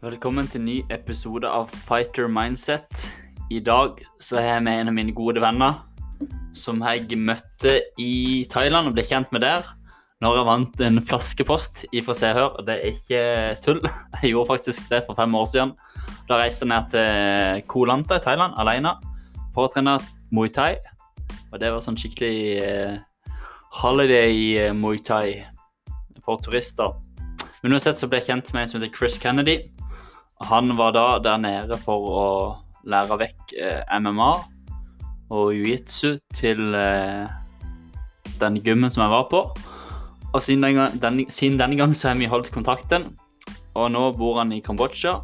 Velkommen til ny episode av Fighter Mindset. I dag så er jeg med en av mine gode venner som jeg møtte i Thailand og ble kjent med der. Når jeg vant en flaskepost ifra Se Hør. Det er ikke tull. Jeg gjorde faktisk det for fem år siden. Da reiste jeg ned til Koh Lanta i Thailand alene for å trene Muay Thai. Og det var sånn skikkelig eh, holiday eh, Muay Thai for turister. Men uansett så ble jeg kjent med en som heter Chris Kennedy. Han var da der nede for å lære vekk eh, MMA og jiu-jitsu til eh, den gymmen som jeg var på. Og siden, den, gang- så har vi holdt kontakten. Og nå bor han i Kambodsja,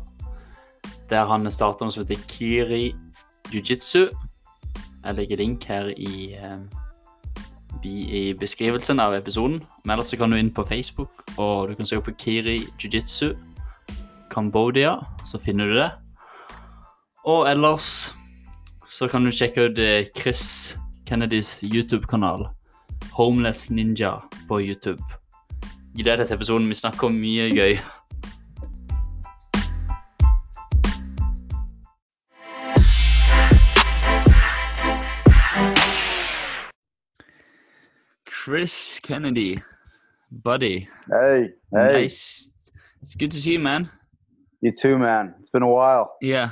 der han starta noe som heter Kiri Jiu-Jitsu. Jeg legger link her i, eh, i beskrivelsen av episoden. Men ellers så kan du inn på Facebook, og du kan søke på Kiri Jiu-Jitsu Cambodia, så finner du det. Og ellers så kan du sjekke ut eh, Chris Kennedys YouTube-kanal, Homeless Ninja på YouTube. Gled deg til episoden. Vi snakker om mye gøy. Chris Kennedy, buddy. Hey, hey, Nice. It's good to see you, man. You too, man. It's been a while. Yeah,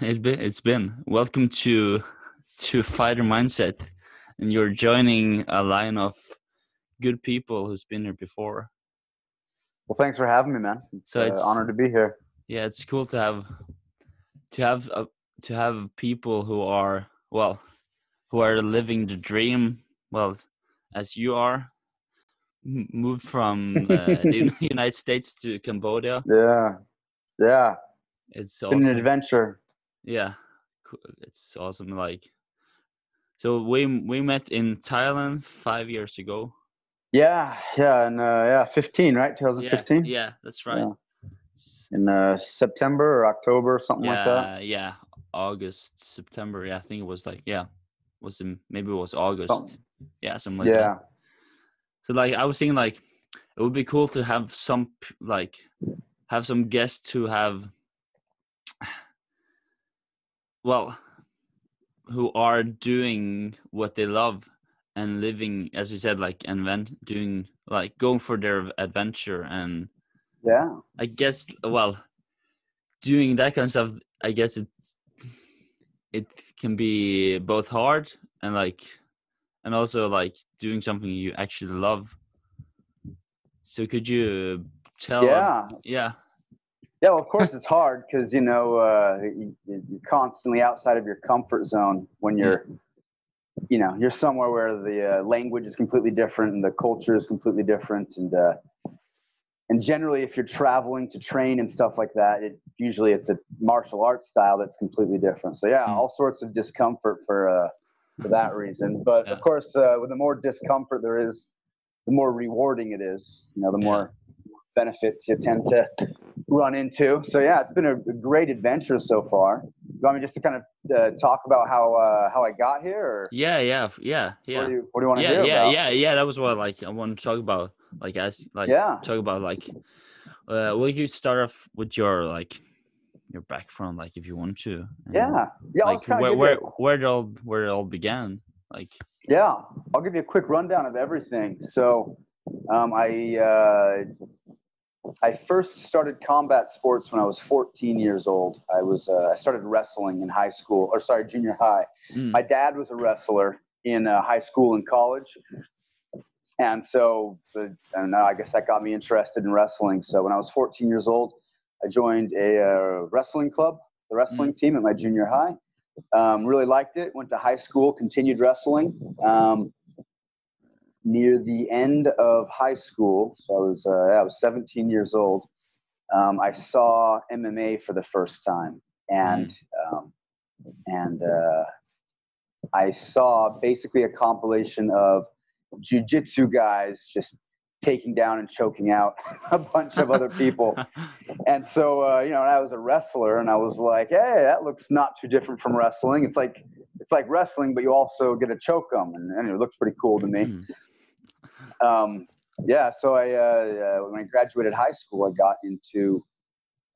it be, it's been. Welcome to to Fighter Mindset, and you're joining a line of good people who's been here before. Well, thanks for having me, man. It's So uh, it's- honored to be here. Yeah, it's cool to have to have uh, to have people who are well, who are living the dream. Well, as you are, moved from uh, the United States to Cambodia. Yeah, yeah. It's Been an adventure. Yeah, it's awesome. Like, so we we met in Thailand five years ago. Yeah, yeah, and uh, yeah, 15, right? 2015. yeah, that's right. Yeah. In uh, September or October, something like that. Yeah, yeah, August, September. Yeah, I think it was like yeah, was in maybe it was August. Something. Yeah, something like yeah, that. So like I was thinking like it would be cool to have some like have some guests who have well who are doing what they love and living as you said like invent doing like going for their adventure and yeah, I guess well doing that kind of stuff I guess it's it can be both hard and like and also like doing something you actually love. So could you tell yeah, yeah yeah. Well, of course, it's hard because you know uh, you, you're constantly outside of your comfort zone when you're, you know, you're somewhere where the uh, language is completely different and the culture is completely different, and uh, and generally, if you're traveling to train and stuff like that, it usually it's a martial arts style that's completely different. So yeah, Mm. all sorts of discomfort for uh, for that reason. But Yeah. of course, uh, with the more discomfort there is, the more rewarding it is. You know, the Yeah. more benefits you tend to run into. So yeah, it's been a, great adventure so far. You want me just to kind of uh, talk about how uh, how I got here, or yeah yeah f- yeah what yeah do you what do you want to yeah hear yeah about? yeah yeah that was what like I want to talk about like as like Yeah. talk about like uh will you start off with your like your background like if you want to and, Yeah, yeah. Like where where a where it all where it all began like Yeah, I'll give you a quick rundown of everything. So, um, I uh, I first started combat sports when I was 14 years old. I was uh, I started wrestling in high school, or sorry, junior high. mm, My dad was a wrestler in uh, high school and college, and so the, I don't know. I guess that got me interested in wrestling. So when I was 14 years old, I joined a uh, wrestling club, the wrestling team at my junior high. Um, really liked it. Went to high school, continued wrestling. Um, near the end of high school, so I was uh, I was 17 years old. Um, I saw MMA for the first time, and um, and uh, I saw basically a compilation of jujitsu guys just taking down and choking out a bunch of other people. And so, uh, you know, I was a wrestler, and I was like, "Hey, that looks not too different from wrestling. It's like it's like wrestling, but you also get to choke them, and, and it looks pretty cool to me." Um, yeah, so I uh, uh, when I graduated high school, I got into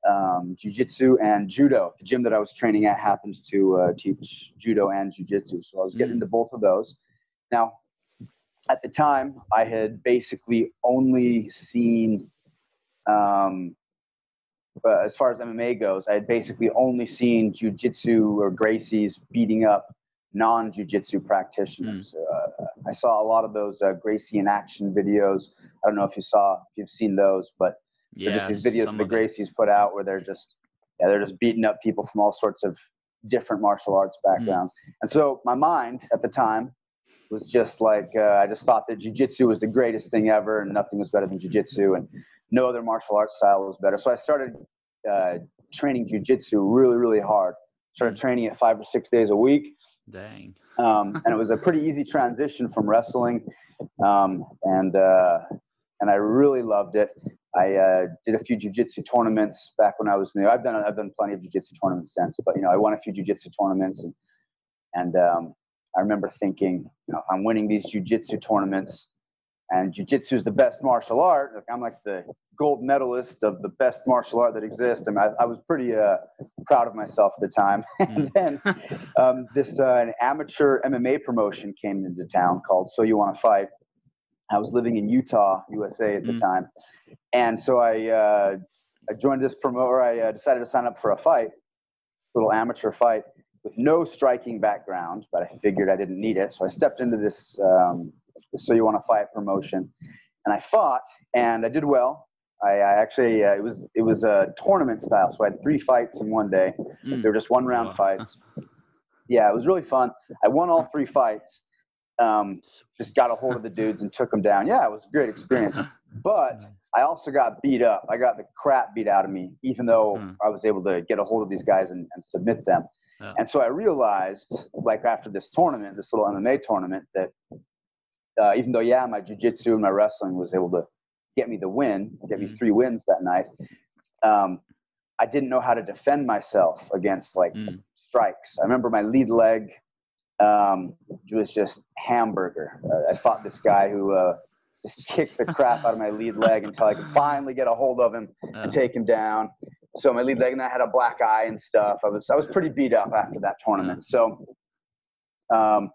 um, jujitsu and judo. The gym that I was training at happens to uh, teach judo and jujitsu, so I was getting Mm. into both of those. Now, at the time, I had basically only seen, um, as far as MMA goes, I had basically only seen jujitsu or Gracie's beating up non-jujitsu practitioners. Uh, I saw a lot of those uh, Gracie in action videos. I don't know if you saw, if you've seen those, but they're Yeah, just these videos that the. Gracie's put out where they're just yeah, they're just beating up people from all sorts of different martial arts Hmm. backgrounds. And so my mind at the time was just like uh, I just thought that jujitsu was the greatest thing ever, and nothing was better than jujitsu, and no other martial arts style was better. So I started uh, training jujitsu really, really hard. Started Mm. training it five or six days a week Dang. um, and it was a pretty easy transition from wrestling, um, and uh, and I really loved it. I uh, did a few jujitsu tournaments back when I was new. I've done I've done plenty of jujitsu tournaments since, but you know I won a few jujitsu tournaments, and and um, I remember thinking, you know, I'm winning these jujitsu tournaments, and jujitsu is the best martial art. Like I'm like the gold medalist of the best martial art that exists. I mean, I, I was pretty uh, proud of myself at the time. and then um, this uh, an amateur MMA promotion came into town called So You Want to Fight. I was living in Utah, USA at the Mm. time, and so I uh, I joined this promoter. I uh, decided to sign up for a fight, a little amateur fight with no striking background, but I figured I didn't need it, so I stepped into this. Um, this So You Want to Fight promotion, and I fought, and I did well. I, I actually uh, it was it was a tournament style, so I had three fights in one day. Mm. They were just one round Wow. fights. Yeah, it was really fun. I won all three fights. Um, just got a hold of the dudes and took them down. Yeah, it was a great experience. But I also got beat up. I got the crap beat out of me, even though Hmm. I was able to get a hold of these guys and, and submit them. Yeah. And so I realized, like after this tournament, this little MMA tournament, that uh, even though yeah, my jujitsu and my wrestling was able to get me the win, get me Mhm. three wins that night, um, I didn't know how to defend myself against like Mm. strikes. I remember my lead leg um, was just hamburger. Uh, I fought this guy who uh, just kicked the crap out of my lead leg until I could finally get a hold of him and take him down. So my lead leg and I had a black eye and stuff. I was I was pretty beat up after that tournament. So um,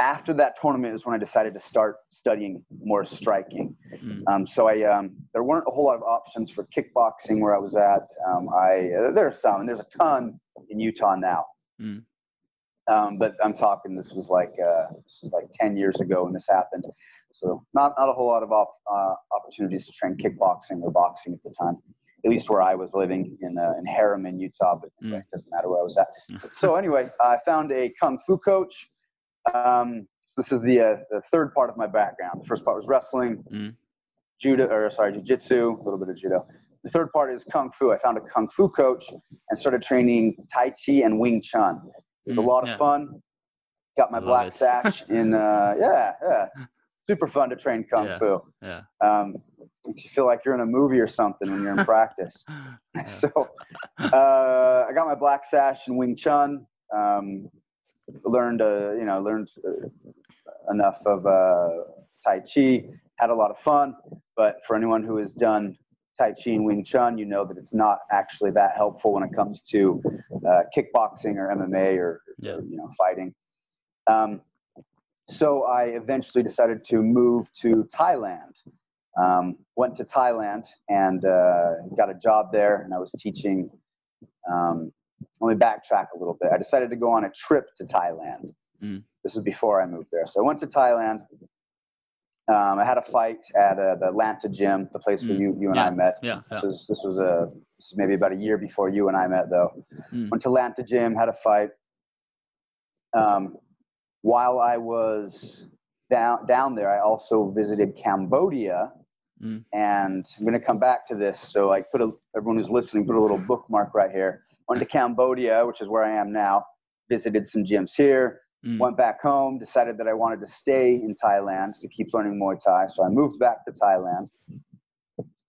after that tournament is when I decided to start studying more striking. Mm. Um, so I um, there weren't a whole lot of options for kickboxing where I was at. Um, I uh, there are some, and there's a ton in Utah now. Mm. Um, but I'm talking this was like uh, this was like 10 years ago when this happened. So not not a whole lot of op- uh, opportunities to train kickboxing or boxing at the time. At least where I was living in uh, in Herriman, Utah, but Mm. it doesn't matter where I was at. So anyway, I found a kung fu coach. Um, this is the, uh, the third part of my background. The first part was wrestling, Mm. judo, or sorry, jujitsu, a little bit of judo. The third part is kung fu. I found a kung fu coach and started training Tai Chi and Wing Chun. It was a Mm, lot of yeah. fun. Got my Love black it. sash in, uh, yeah, yeah. Super fun to train kung Yeah. fu. Yeah. Um, makes you feel like you're in a movie or something when you're in practice. So uh, I got my black sash in Wing Chun. Um, learned, uh, you know, learned uh, enough of uh, Tai Chi. Had a lot of fun. But for anyone who has done Tai Chi and Wing Chun, you know that it's not actually that helpful when it comes to uh, kickboxing or MMA or, Yeah. or, you know fighting. Um, so I eventually decided to move to Thailand. Um, went to Thailand and uh, got a job there, and I was teaching. Um, let me backtrack a little bit. I decided to go on a trip to Thailand. Mm. This was before I moved there. So I went to Thailand. Um, I had a fight at uh, the Atlanta gym, the place where Mm. you, you and Yeah. I met. Yeah. This was this was a this is maybe about a year before you and I met though. Mm. Went to Atlanta gym, had a fight. Um, while I was down down there, I also visited Cambodia, Mm. and I'm gonna come back to this. So like, put a everyone who's listening, put a little bookmark right here. Went to Cambodia, which is where I am now. Visited some gyms here. Mm. Went back home. Decided that I wanted to stay in Thailand to keep learning Muay Thai. So I moved back to Thailand.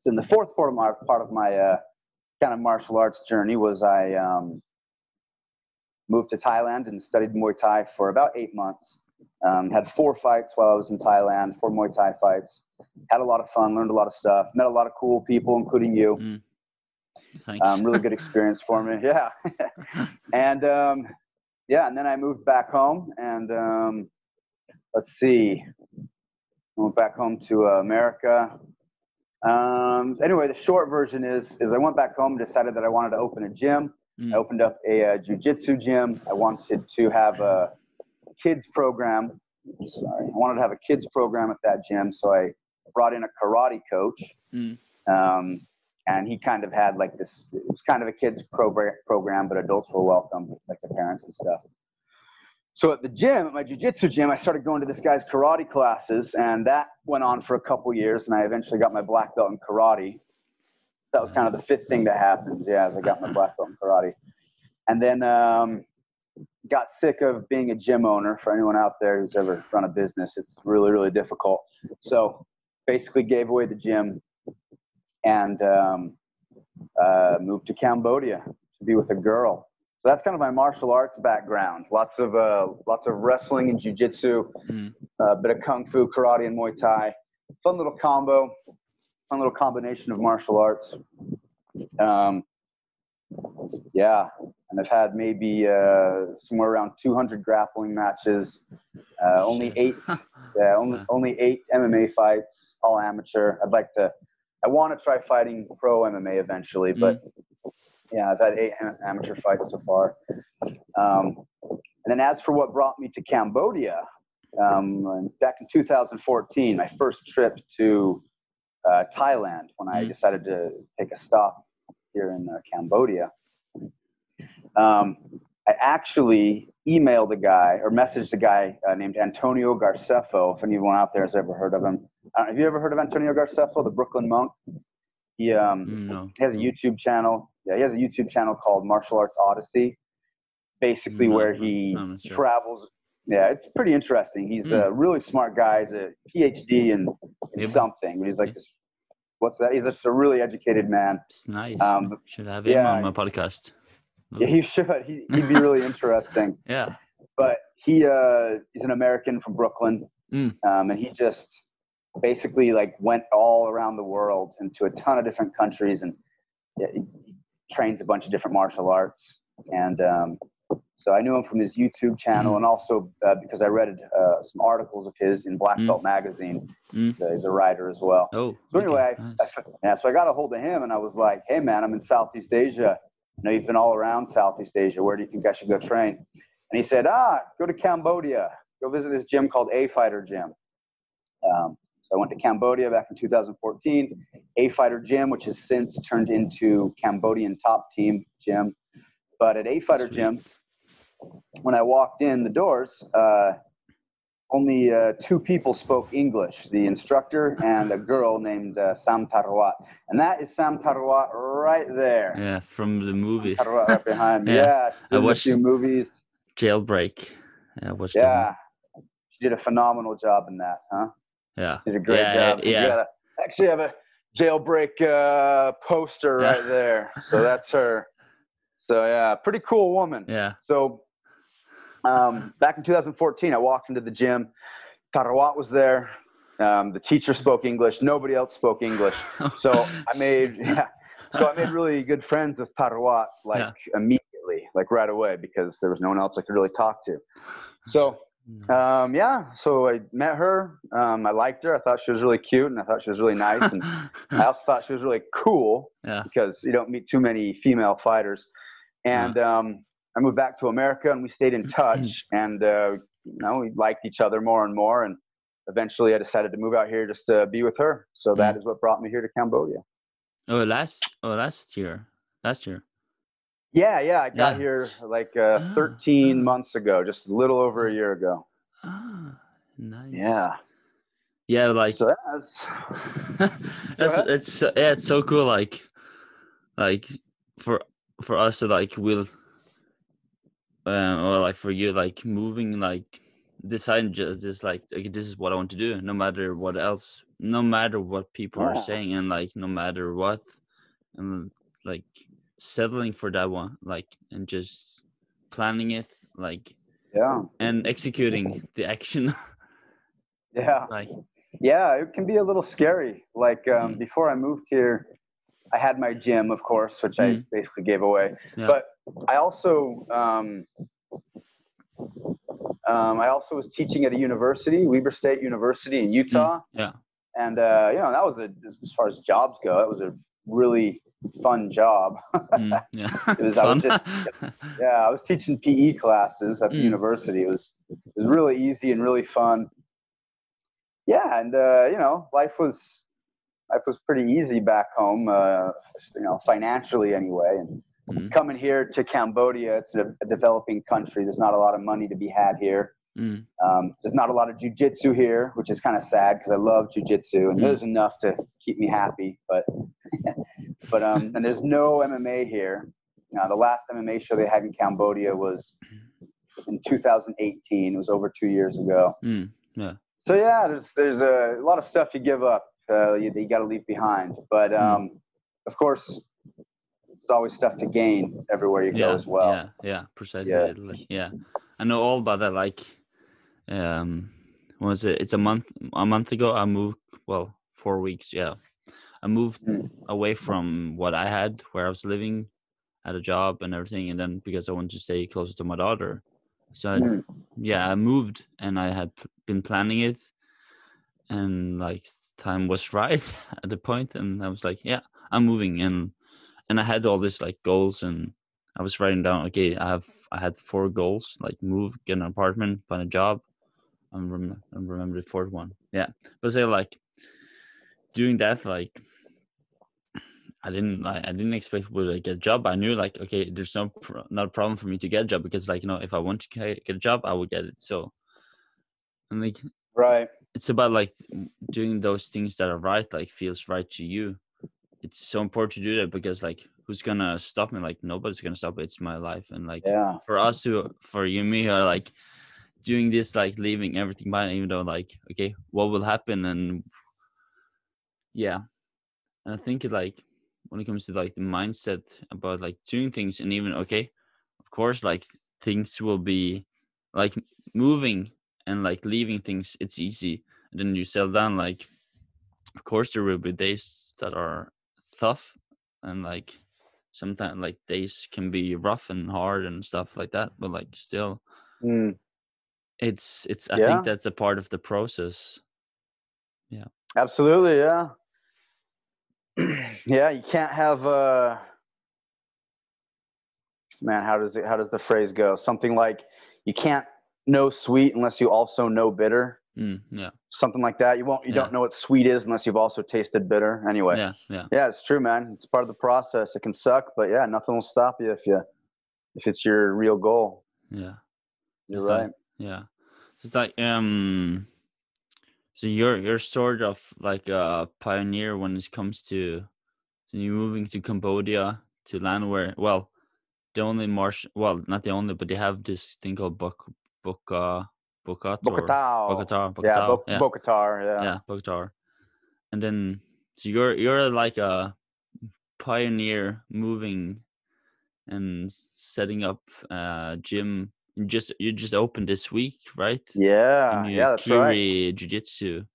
Then the fourth part of my part of my uh, kind of martial arts journey was I um, moved to Thailand and studied Muay Thai for about eight months. Um, had four fights while I was in Thailand, four Muay Thai fights. Had a lot of fun, learned a lot of stuff, met a lot of cool people, including you. Mm. Thanks. Um, really good experience for me. Yeah. and um, yeah, and then I moved back home, and um, let's see, I went back home to uh, America. Um, anyway, the short version is is I went back home, decided that I wanted to open a gym. Mm. I opened up a, uh jujitsu gym. I wanted to have a kids program. Sorry, I wanted to have a kids program at that gym, so I brought in a karate coach. Mm. Um, and he kind of had like this. It was kind of a kids program, program, but adults were welcome, like the parents and stuff. So at the gym, at my jujitsu gym, I started going to this guy's karate classes, and that went on for a couple years, and I eventually got my black belt in karate. That was kind of the fifth thing that happened, yeah, as I got my black belt in karate. And then um, got sick of being a gym owner. For anyone out there who's ever run a business, it's really, really difficult. So basically gave away the gym and um, uh, moved to Cambodia to be with a girl. So that's kind of my martial arts background. Lots of uh, lots of wrestling and jujitsu, Mm. a bit of kung fu, karate, and Muay Thai. Fun little combo, fun little combination of martial arts. Um, yeah, and I've had maybe uh, somewhere around 200 grappling matches. Uh, only eight, yeah, only only eight MMA fights, all amateur. I'd like to. I want to try fighting pro MMA eventually, but yeah, I've had eight amateur fights so far. Um, and then as for what brought me to Cambodia, um, back in 2014, my first trip to uh, Thailand when I Mm. decided to take a stop here in uh, Cambodia. Um, I actually emailed a guy or messaged a guy uh, named Antonio Graceffo. If anyone out there has ever heard of him, uh, have you ever heard of Antonio Graceffo, the Brooklyn monk? He um, no. he has a YouTube channel. Yeah, he has a YouTube channel called Martial Arts Odyssey. Basically, No, where he no, sure. travels. Yeah, it's pretty interesting. He's Mm. a really smart guy. He's a PhD in, in something. He's like this. What's that? He's just a really educated man. It's nice. Um. Should have him yeah, on my podcast. Yeah, he should. He, he'd be really interesting. Yeah. But he uh, he's an American from Brooklyn, Mm. um, and he just basically like went all around the world into a ton of different countries, and trains a bunch of different martial arts. And um, so I knew him from his YouTube channel, Mm. and also uh, because I read uh, some articles of his in Black Mm. Belt magazine. Mm. So he's a writer as well. Oh. So okay, anyway, I, nice. I, yeah, so I got a hold of him and I was like, "Hey man, I'm in Southeast Asia. You know you've been all around Southeast Asia. Where do you think I should go train?" And he said, "Ah, go to Cambodia. Go visit this gym called A Fighter Gym." Um, so I went to Cambodia back in 2014. A Fighter Gym, which has since turned into Cambodian Top Team Gym. But at A Fighter Gym, when I walked in the doors, uh, only uh, two people spoke English the instructor and a girl named uh, Sam Tarawat. And that is Sam Tarawat right there. Yeah, from the movies. Tarawat right behind me. Yeah. Yeah, I in a watched- few movies. Jailbreak. Yeah, I watched Yeah. She did a phenomenal job in that, huh? Yeah. Did a great Yeah, job. yeah. Gotta actually have a jailbreak uh, poster Yeah. right there. So that's her. So yeah, pretty cool woman. Yeah. So um, back in 2014, I walked into the gym. Tarawat was there. Um, the teacher spoke English. Nobody else spoke English. So I made yeah. So I made really good friends with Tarawat like Yeah. immediately, like right away, because there was no one else I could really talk to. So Nice. um, yeah, so I met her. Um, I liked her. I thought she was really cute, and I thought she was really nice, and I also thought she was really cool yeah. because you don't meet too many female fighters. And um, I moved back to America, and we stayed in touch, and uh, you know we liked each other more and more. And eventually, I decided to move out here just to be with her. So that is what brought me here to Cambodia. Oh, last oh last year. Last year. Yeah, yeah, I got Yeah. here like uh, Ah, 13 ah. months ago, just a little over a year ago. Ah, nice. Yeah, Yeah, like so that's that's it's so- yeah, it's so cool. Like, like for for us, to like will, um, or like for you, like moving, like deciding just just like okay, this is what I want to do, no matter what else, no matter what people are saying, and like no matter what, and like settling for that one, like and just planning it, like yeah, and executing the action, yeah. like Yeah, it can be a little scary. Like um, Mm. before I moved here, I had my gym, of course, which I Mm. basically gave away. Yeah. But I also um, um, I also was teaching at a university, Weber State University in Utah. Mm. yeah. And uh, you know that was a as far as jobs go, that was a really fun job. Mm, yeah. It was- I Fun. was yeah, I was teaching PE classes at the Mm. university. It was it was really easy and really fun. Yeah, and uh, you know, life was life was pretty easy back home. Uh, you know, financially anyway. And Mm. coming here to Cambodia, it's a, a developing country. There's not a lot of money to be had here. Mm, Um, there's not a lot of jujitsu here, which is kind of sad because I love jujitsu and Mm. there's enough to keep me happy. But but um, and there's no MMA here. Uh, the last MMA show they had in Cambodia was in 2018. It was over two years ago. mm, So yeah, there's there's a, lot of stuff you give up. Uh, you, you got to leave behind. But Mm. um, of course, there's always stuff to gain everywhere you go as well. Yeah. Yeah. Precisely. Yeah. Yeah. I know all about that. Like, um, what was it? It's a month. A month ago, I moved. Well, four weeks. Yeah. I moved Mm. away from what I had, where I was living, had a job and everything, and then because I wanted to stay closer to my daughter, so I, Mm. yeah, I moved and I had been planning it, and like time was right at the point, and I was like, yeah, I'm moving, and and I had all this like goals, and I was writing down, okay, I have I had four goals, like move, get an apartment, find a job, and rem- and remember the fourth one, yeah, but say like doing that, like I didn't like I didn't expect would get a job. I knew like okay, there's no pro- not a problem for me to get a job because like you know if I want to get a job, I will get it. So, and like Right. it's about like doing those things that are right, like feels right to you. It's so important to do that because like who's gonna stop me? Like nobody's gonna stop it. It's my life, and like Yeah. for us who for you and me who are like doing this like leaving everything behind even though like okay what will happen? And yeah. And i think it like when it comes to like the mindset about like doing things and even okay of course like things will be like moving and like leaving things it's easy. And then you settle down like of course there will be days that are tough and like sometimes like days can be rough and hard and stuff like that but like still Mm. It's it's i Yeah. think that's a part of the process Yeah. Absolutely, yeah. yeah, you can't have uh man, how does it how does the phrase go? Something like you can't know sweet unless you also know bitter. mm, yeah Something like that. You won't you Yeah. don't know what sweet is unless you've also tasted bitter. Anyway. yeah yeah Yeah, it's true, man. It's part of the process. It can suck, but yeah, nothing will stop you if you if it's your real goal. yeah You're It's like- right. yeah it's like um so you're you're sort of like a pioneer when it comes to so you're moving to cambodia to land where well the only marsh well not the only but they have this thing called Bok Boka Bokat or Bokatao. Bokatao Yeah, Bo- yeah. Bokator, yeah. yeah and then so you're you're like a pioneer moving and setting up a gym you just you just opened this week right? Yeah, yeah, that's right. Kiri jiu-jitsu.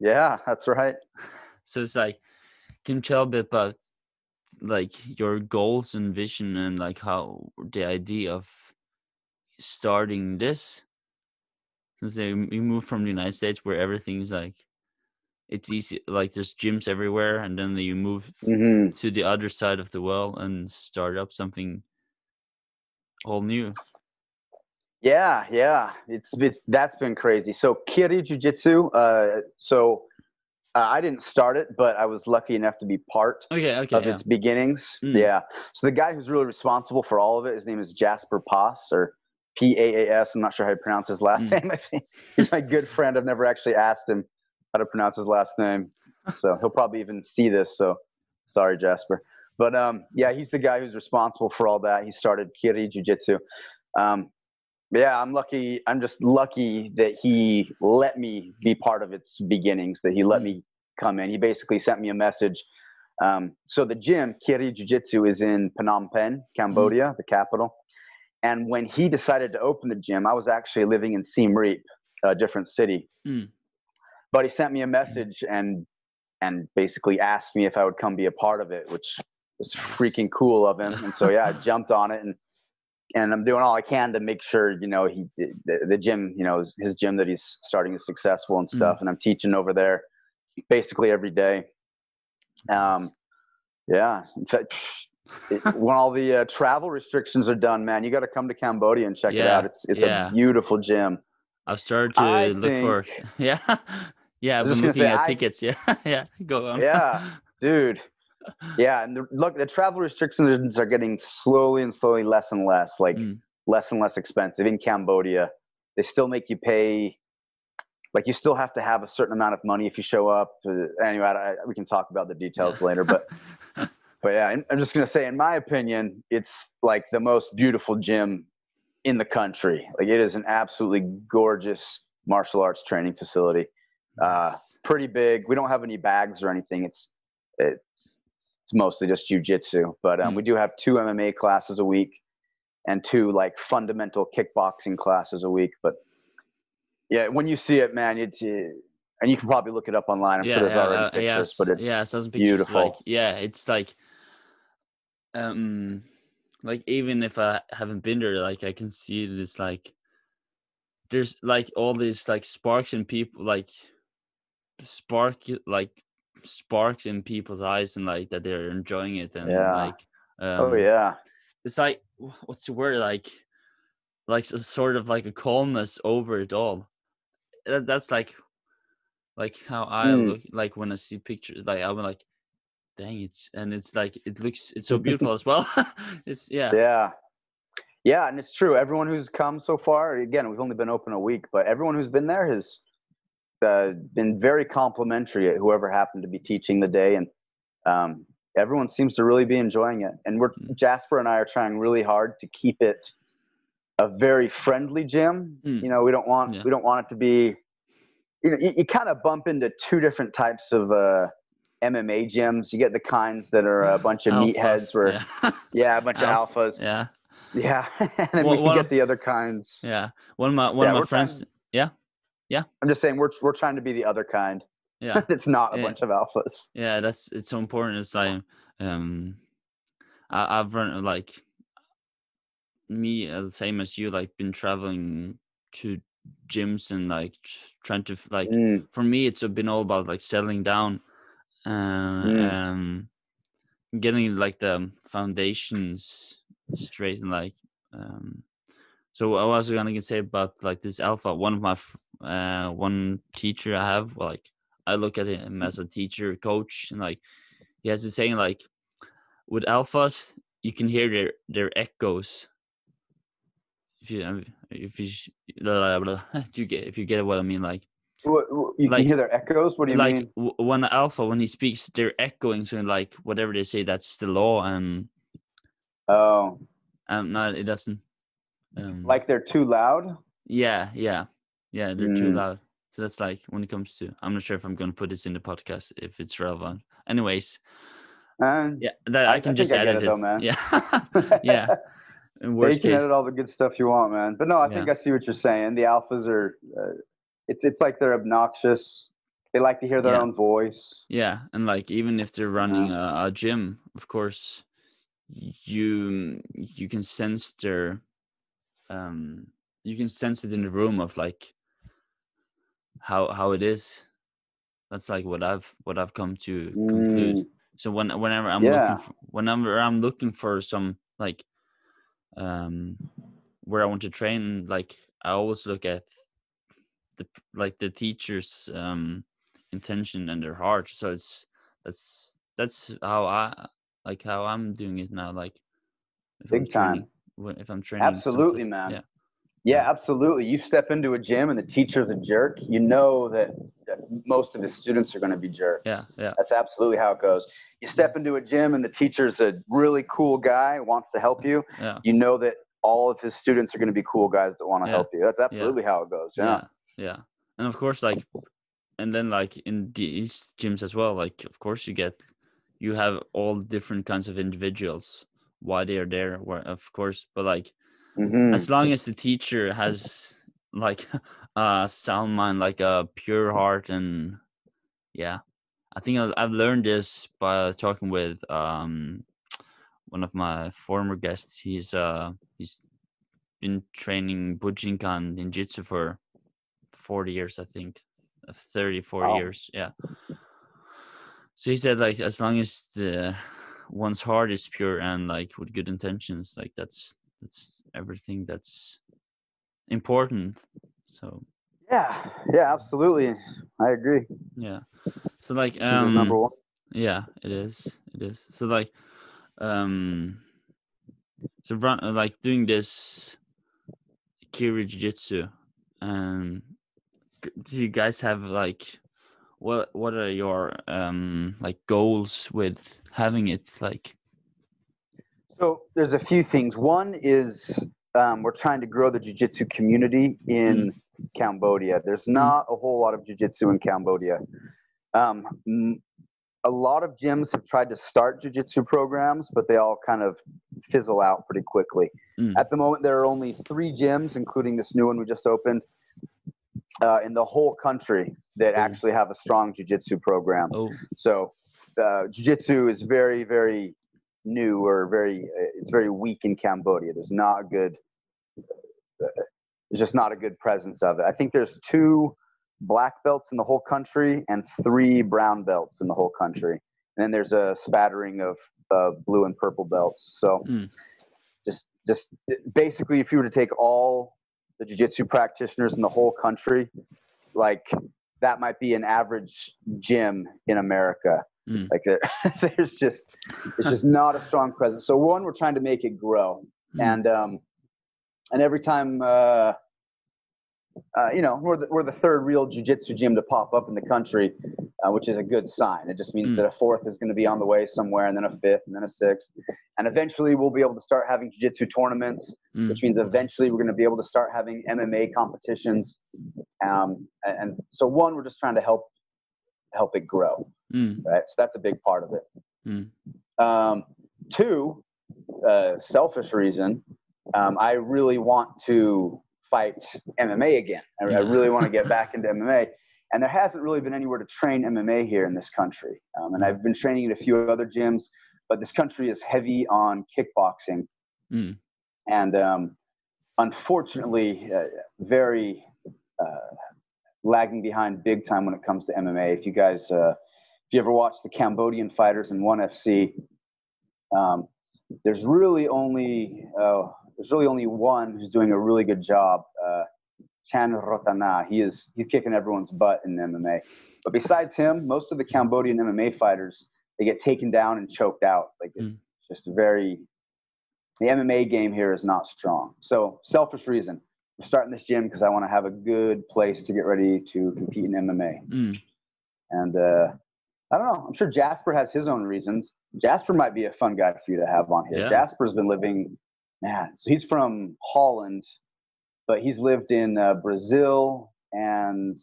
Yeah, that's right. so it's like can you tell a bit about like your goals and vision and like how the idea of starting this? Since they you moved from the united states where everything's like it's easy like there's gyms everywhere and then you move f- hmm to the other side of the world and start up something all new Yeah, yeah, it's, it's that's been crazy. So Kiri Jiu Jitsu. Uh, so uh, I didn't start it, but I was lucky enough to be part okay okay of yeah. its beginnings. Mm. Yeah. So the guy who's really responsible for all of it, his name is Jasper Paas or P A A S. I'm not sure how to pronounce his last Mm. name. I think he's my good friend. I've never actually asked him how to pronounce his last name, so he'll probably even see this. So sorry, Jasper. But um, yeah, he's the guy who's responsible for all that. He started Kiri Jiu Jitsu. Um, yeah, I'm lucky. I'm just lucky that he let me be part of its beginnings. That he let Mm. me come in. He basically sent me a message. Um, so the gym, Kiri Jiu Jitsu, is in Phnom Penh, Cambodia, the capital. And when he decided to open the gym, I was actually living in Siem Reap, a different city. Mm. But he sent me a message and and basically asked me if I would come be a part of it, which was freaking cool of him. And so yeah, I jumped on it and and I'm doing all I can to make sure you know he the, the gym you know his gym that he's starting is successful and stuff. Mm. And I'm teaching over there basically every day. Um, yeah, in fact, it, when all the uh, travel restrictions are done, man, you got to come to Cambodia and check yeah, it out. It's it's yeah. a beautiful gym. I've started to I look think, for yeah yeah. I've been looking say, at I, tickets. Yeah yeah. Go on. Yeah, dude. Yeah, and the, look, the travel restrictions are getting slowly and slowly less and less, like mm. less and less expensive in Cambodia. They still make you pay like you still have to have a certain amount of money if you show up. Uh, anyway, I, we can talk about the details later, but but yeah, I'm just gonna say, in my opinion, it's like the most beautiful gym in the country. Like it is an absolutely gorgeous martial arts training facility. Uh, pretty big. We don't have any bags or anything. It's it's, it's mostly just jujitsu, but um, mm. we do have two MMA classes a week and two like fundamental kickboxing classes a week. But yeah, when you see it, man, it's uh, and you can probably look it up online. I'm yeah, sure there's yeah, already uh, pictures, yes, but it's yeah, beautiful. Like, yeah, it's like um like even if I haven't been there, like I can see this like there's like all these like sparks and people like spark like sparks in people's eyes and like that they're enjoying it and yeah. like um, oh yeah. it's like what's the word? Like like a sort of like a calmness over it all. That, that's like like how i mm. look like when i see pictures like i'm like dang it's and it's like it looks it's so beautiful as well. It's yeah. Yeah. Yeah and it's true. Everyone who's come so far again we've only been open a week but everyone who's been there has uh, been very complimentary at whoever happened to be teaching the day and um, everyone seems to really be enjoying it and we're mm. jasper and i are trying really hard to keep it a very friendly gym mm. you know we don't want yeah. we don't want it to be you know you, you kind of bump into two different types of uh, MMA gyms. You get the kinds that are a bunch of meatheads, where yeah. yeah, a bunch of alphas. Yeah, yeah, and then well, we can get the other kinds. Yeah, one of my one yeah, of my friends. Trying, yeah, yeah. I'm just saying we're we're trying to be the other kind. Yeah, it's not a yeah. bunch of alphas. Yeah, that's it's so important. It's like um, I, I've run like me uh, the same as you, like been traveling to gyms and like trying to like mm. for me it's been all about like settling down uh, mm. um, getting like the foundations straight and like um, so I was gonna say about like this alpha one of my uh one teacher i have like i look at him as a teacher coach and like he has this saying like with alphas you can hear their their echoes if you if you blah, blah, blah, do you get if you get what i mean like you like, can hear their echoes. What do you like, mean? Like when alpha, when he speaks, they're echoing. So like whatever they say, that's the law. And oh, um, no, it doesn't. Um, like they're too loud. Yeah, yeah, yeah. They're mm. too loud. So that's like when it comes to. I'm not sure if I'm going to put this in the podcast if it's relevant. Anyways, um, yeah, that I, I can I just edit it, though, man. Yeah, yeah. In worst yeah, you can case, edit all the good stuff you want, man. But no, I think yeah. I see what you're saying. The alphas are. Uh, it's it's like they're obnoxious. They like to hear their yeah. own voice. Yeah, and like even if they're running yeah. a, a, gym, of course, you you can sense their um you can sense it in the room of like how how it is. That's like what I've what I've come to conclude. Mm. So when whenever I'm yeah. looking for, whenever I'm looking for some like um where I want to train, like I always look at the like the teacher's um intention and their heart so it's that's that's how i like how i'm doing it now like if big I'm training, time if i'm training absolutely man yeah yeah, absolutely. You step into a gym and the teacher's a jerk, you know that, that most of the students are going to be jerks. Yeah, yeah. That's absolutely how it goes. You step into a gym and the teacher's a really cool guy, wants to help you. Yeah. You know that all of his students are going to be cool guys that want to yeah. help you. That's absolutely yeah. how it goes. Yeah. yeah yeah and of course like and then like in these gyms as well like of course you get you have all different kinds of individuals why they are there where of course but like mm-hmm. as long as the teacher has like a sound mind like a pure heart and yeah I think I've learned this by talking with um one of my former guests. He's uh he's been training Bujinkan ninjutsu for 40 years, I think. 30, 40 Wow. years. Yeah. So he said like as long as the one's heart is pure and like with good intentions, like that's that's everything that's important. So Yeah, yeah, absolutely. I agree. yeah. So like is number um one. yeah, it is. It is. So like um so run uh, like doing this Kiri Jiu-Jitsu um do you guys have like what what are your um like goals with having it like So there's a few things. One is um, we're trying to grow the jiu-jitsu community in Cambodia. There's not a whole lot of jiu-jitsu in Cambodia. Um, a lot of gyms have tried to start jiu-jitsu programs, but they all kind of fizzle out pretty quickly. Mm. At the moment, there are only three gyms, including this new one we just opened, uh, in the whole country that Oh. actually have a strong jiu-jitsu program. oh So uh, jiu-jitsu is very, very new or very, uh, it's very weak in Cambodia. There's not a good, there's just not a good presence of it. I think there's two black belts in the whole country and three brown belts in the whole country. And then there's a spattering of uh, blue and purple belts. So Mm. just, just basically, if you were to take all the jiu-jitsu practitioners in the whole country, like that might be an average gym in America. Mm. Like there, there's just it's just not a strong presence. So one, we're trying to make it grow, Mm. and um, and every time uh, uh, you know we're the, we're the third real jujitsu gym to pop up in the country, uh, which is a good sign. It just means Mm. that a fourth is going to be on the way somewhere, and then a fifth, and then a sixth, and eventually we'll be able to start having jujitsu tournaments Mm. which means eventually we're going to be able to start having MMA competitions. Um, and, and so one, we're just trying to help help it grow, Mm. right? So that's a big part of it. Mm. Um, two, uh, selfish reason, um, I really want to fight MMA again. I, I really want to get back into MMA. And there hasn't really been anywhere to train MMA here in this country. Um, and I've been training at a few other gyms, but this country is heavy on kickboxing Mm. and um, unfortunately, uh, very uh, lagging behind big time when it comes to MMA. If you guys, uh, if you ever watch the Cambodian fighters in ONE FC, um, there's really only uh, there's really only one who's doing a really good job. Uh, Chan Rothana. He is he's kicking everyone's butt in MMA. But besides him, most of the Cambodian MMA fighters they get taken down and choked out. Like it's Mm. just very the MMA game here is not strong. So selfish reason. I'm starting this gym because I want to have a good place to get ready to compete in MMA. Mm. And uh, I don't know. I'm sure Jasper has his own reasons. Jasper might be a fun guy for you to have on here. Yeah. Jasper's been living, man. So he's from Holland, but he's lived in uh, Brazil and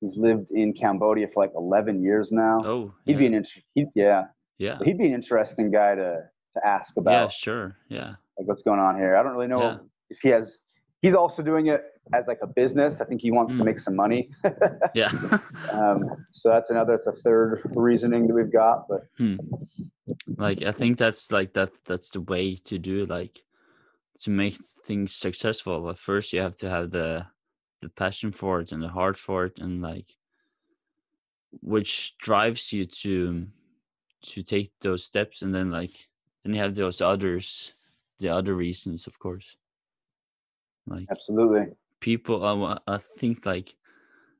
he's lived in Cambodia for like 11 years now. Oh, He'd yeah. be an int- he'd, yeah, yeah. he'd be an interesting guy to to ask about Yeah, sure. Yeah. like what's going on here. I don't really know Yeah. if he has. He's also doing it as like a business. I think he wants to Mm. make some money. Yeah. um, so that's another. It's a third reasoning that we've got. But Hmm. like I think that's like that that's the way to do it, like to make things successful. At first you have to have the the passion for it and the heart for it and like which drives you to to take those steps and then like then you have those others the other reasons of course like absolutely, people I, I think like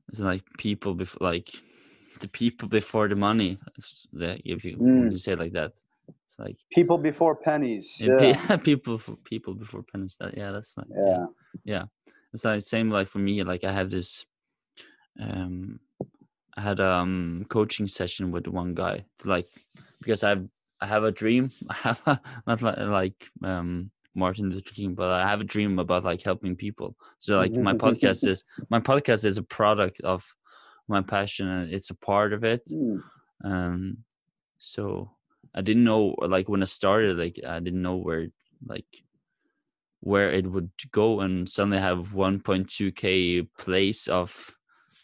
it's like people before like the people before the money if you Mm. to say it like that it's like people before pennies. yeah, Yeah, people people before pennies that yeah that's like yeah. yeah it's like same like for me like i have this um i had um coaching session with one guy like because i've i have a dream i have a, not like, like um martin luther king but i have a dream about like helping people so like my podcast is my podcast is a product of my passion and it's a part of it Hmm. um so i didn't know like when i started like i didn't know where like where it would go and suddenly have 1.2k plays of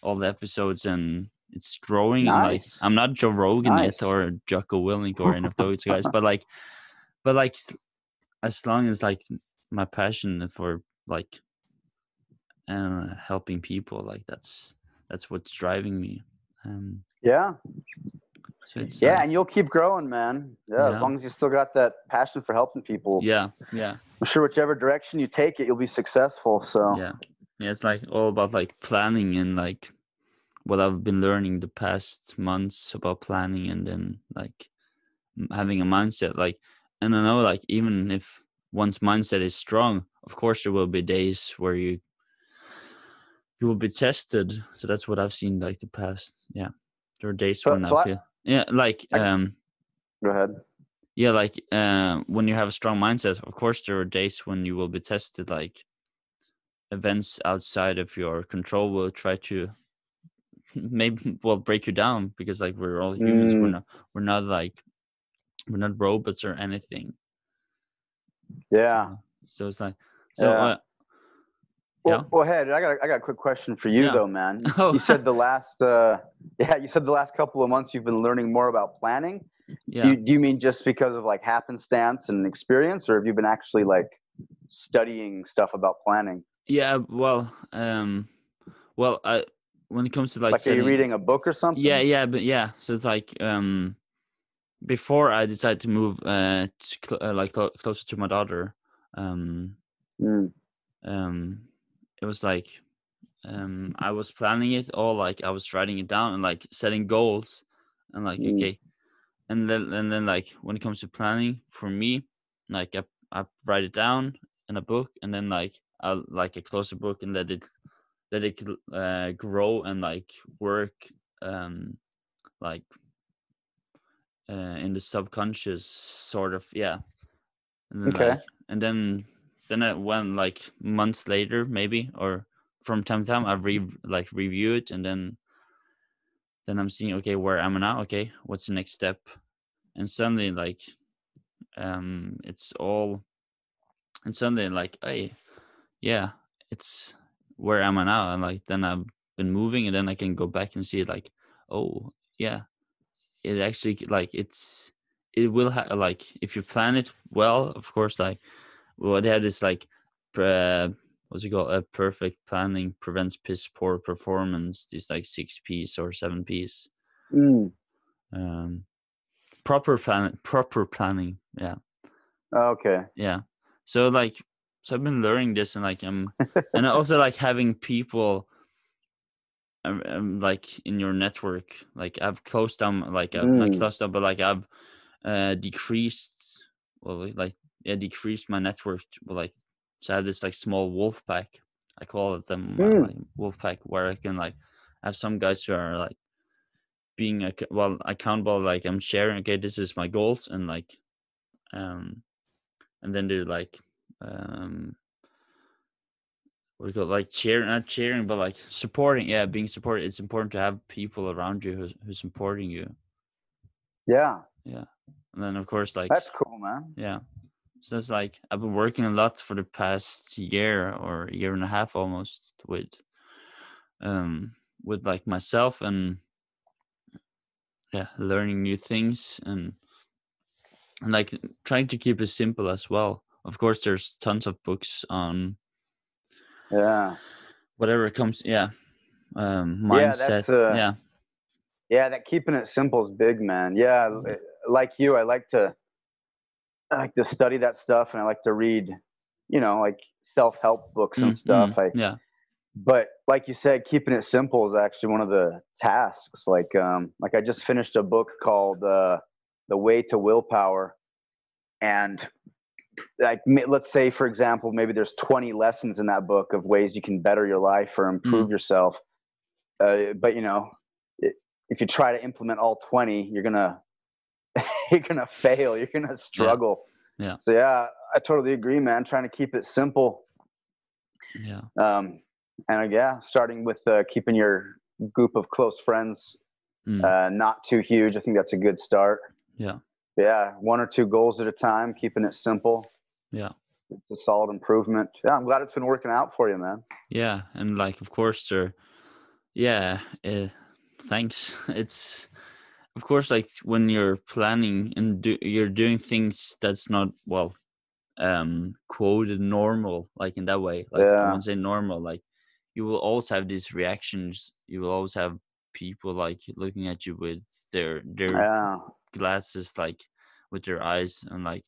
all the episodes and it's growing and like Nice. i'm not joe rogan Nice. yet or jocko willink or any of those guys but like but like as long as like my passion for like uh helping people like that's that's what's driving me um Yeah. so it's Yeah, uh, and you'll keep growing, man. Yeah, Yeah. as long as you still got that passion for helping people. yeah yeah I'm sure whichever direction you take it, you'll be successful. So yeah yeah it's like all about like planning and like what i've been learning the past months about planning and then like having a mindset like and i know like even if one's mindset is strong of course there will be days where you you will be tested so that's what i've seen like the past yeah there are days So- when so i feel yeah like um go ahead. yeah like uh, when you have a strong mindset of course there are days when you will be tested like events outside of your control will try to maybe will break you down because like we're all humans we're Mm. not we're not like we're not robots or anything Yeah. so, so it's like so Yeah. uh, Well, Yeah. well, Head, I got a, I got a quick question for you Yeah. though, man. You- Oh. You said the last uh, yeah, you said the last couple of months you've been learning more about planning. yeah Do, you, do you mean just because of like happenstance and experience, or have you been actually like studying stuff about planning? yeah well um well i when it comes to like, Like, are you reading a book or something? yeah yeah but yeah so it's like um before i decided to move uh, to cl- uh like clo- closer to my daughter um Mm, um it was like um i was planning it all like i was writing it down and like setting goals and like Mm. okay and then and then like when it comes to planning for me like i, I write it down in a book and then like i like I close the book and let it let it uh, grow and like work um like uh, in the subconscious sort of yeah. And then Okay. like, and then then I went like months later maybe or from time to time I re like review it and then then I'm seeing okay where am I now? Okay what's the next step? And suddenly like um it's all and suddenly like hey yeah it's where am I now? And like then I've been moving and then I can go back and see it like oh yeah it actually like it's it will have like if you plan it well of course like well they have this like uh, what's it called a perfect planning prevents piss poor performance these like six piece or seven piece mm. um proper plan proper planning yeah Okay. yeah so like so i've been learning this and like i'm and also like having people um, like in your network like i've closed down like i've not Mm. closed down but like i've uh decreased well like yeah decreased my network well, like so i have this like small wolf pack i call it them uh, Mm. like wolf pack where i can like have some guys who are like being well accountable like i'm sharing okay this is my goals and like um and then they're like um what do you call it? like cheering not cheering but like supporting yeah being supported it's important to have people around you who's, who's supporting you Yeah, Yeah. and then of course like that's cool, man. yeah so it's like i've been working a lot for the past year or year and a half almost with um with like myself and yeah learning new things and and like trying to keep it simple as well of course there's tons of books on Yeah, whatever it comes yeah um Yeah, mindset uh, yeah yeah. That keeping it simple is big, man. Yeah, like you, I like to, I like to study that stuff, and I like to read, you know, like self-help books and Mm, stuff. mm, I, yeah but like you said, keeping it simple is actually one of the tasks. Like, um, like I just finished a book called uh, "The Way to Willpower," and like, let's say, for example, maybe there's 20 lessons in that book of ways you can better your life or improve yourself. Uh, but you know, i if you try to implement all 20, you're gonna you're gonna fail. You're gonna struggle. Yeah. So yeah, I totally agree, man. Trying to keep it simple yeah um, and uh, yeah, starting with uh, keeping your group of close friends mm, uh, not too huge. I think that's a good start. yeah Yeah, one or two goals at a time, keeping it simple. Yeah. It's a solid improvement. Yeah, I'm glad it's been working out for you, man. yeah and like of course there yeah uh, thanks. It's of course like when you're planning and do, you're doing things that's not well um quoted normal like in that way like i Yeah. won't say normal like you will always have these reactions you will always have people like looking at you with their their Yeah. Glasses like with their eyes and like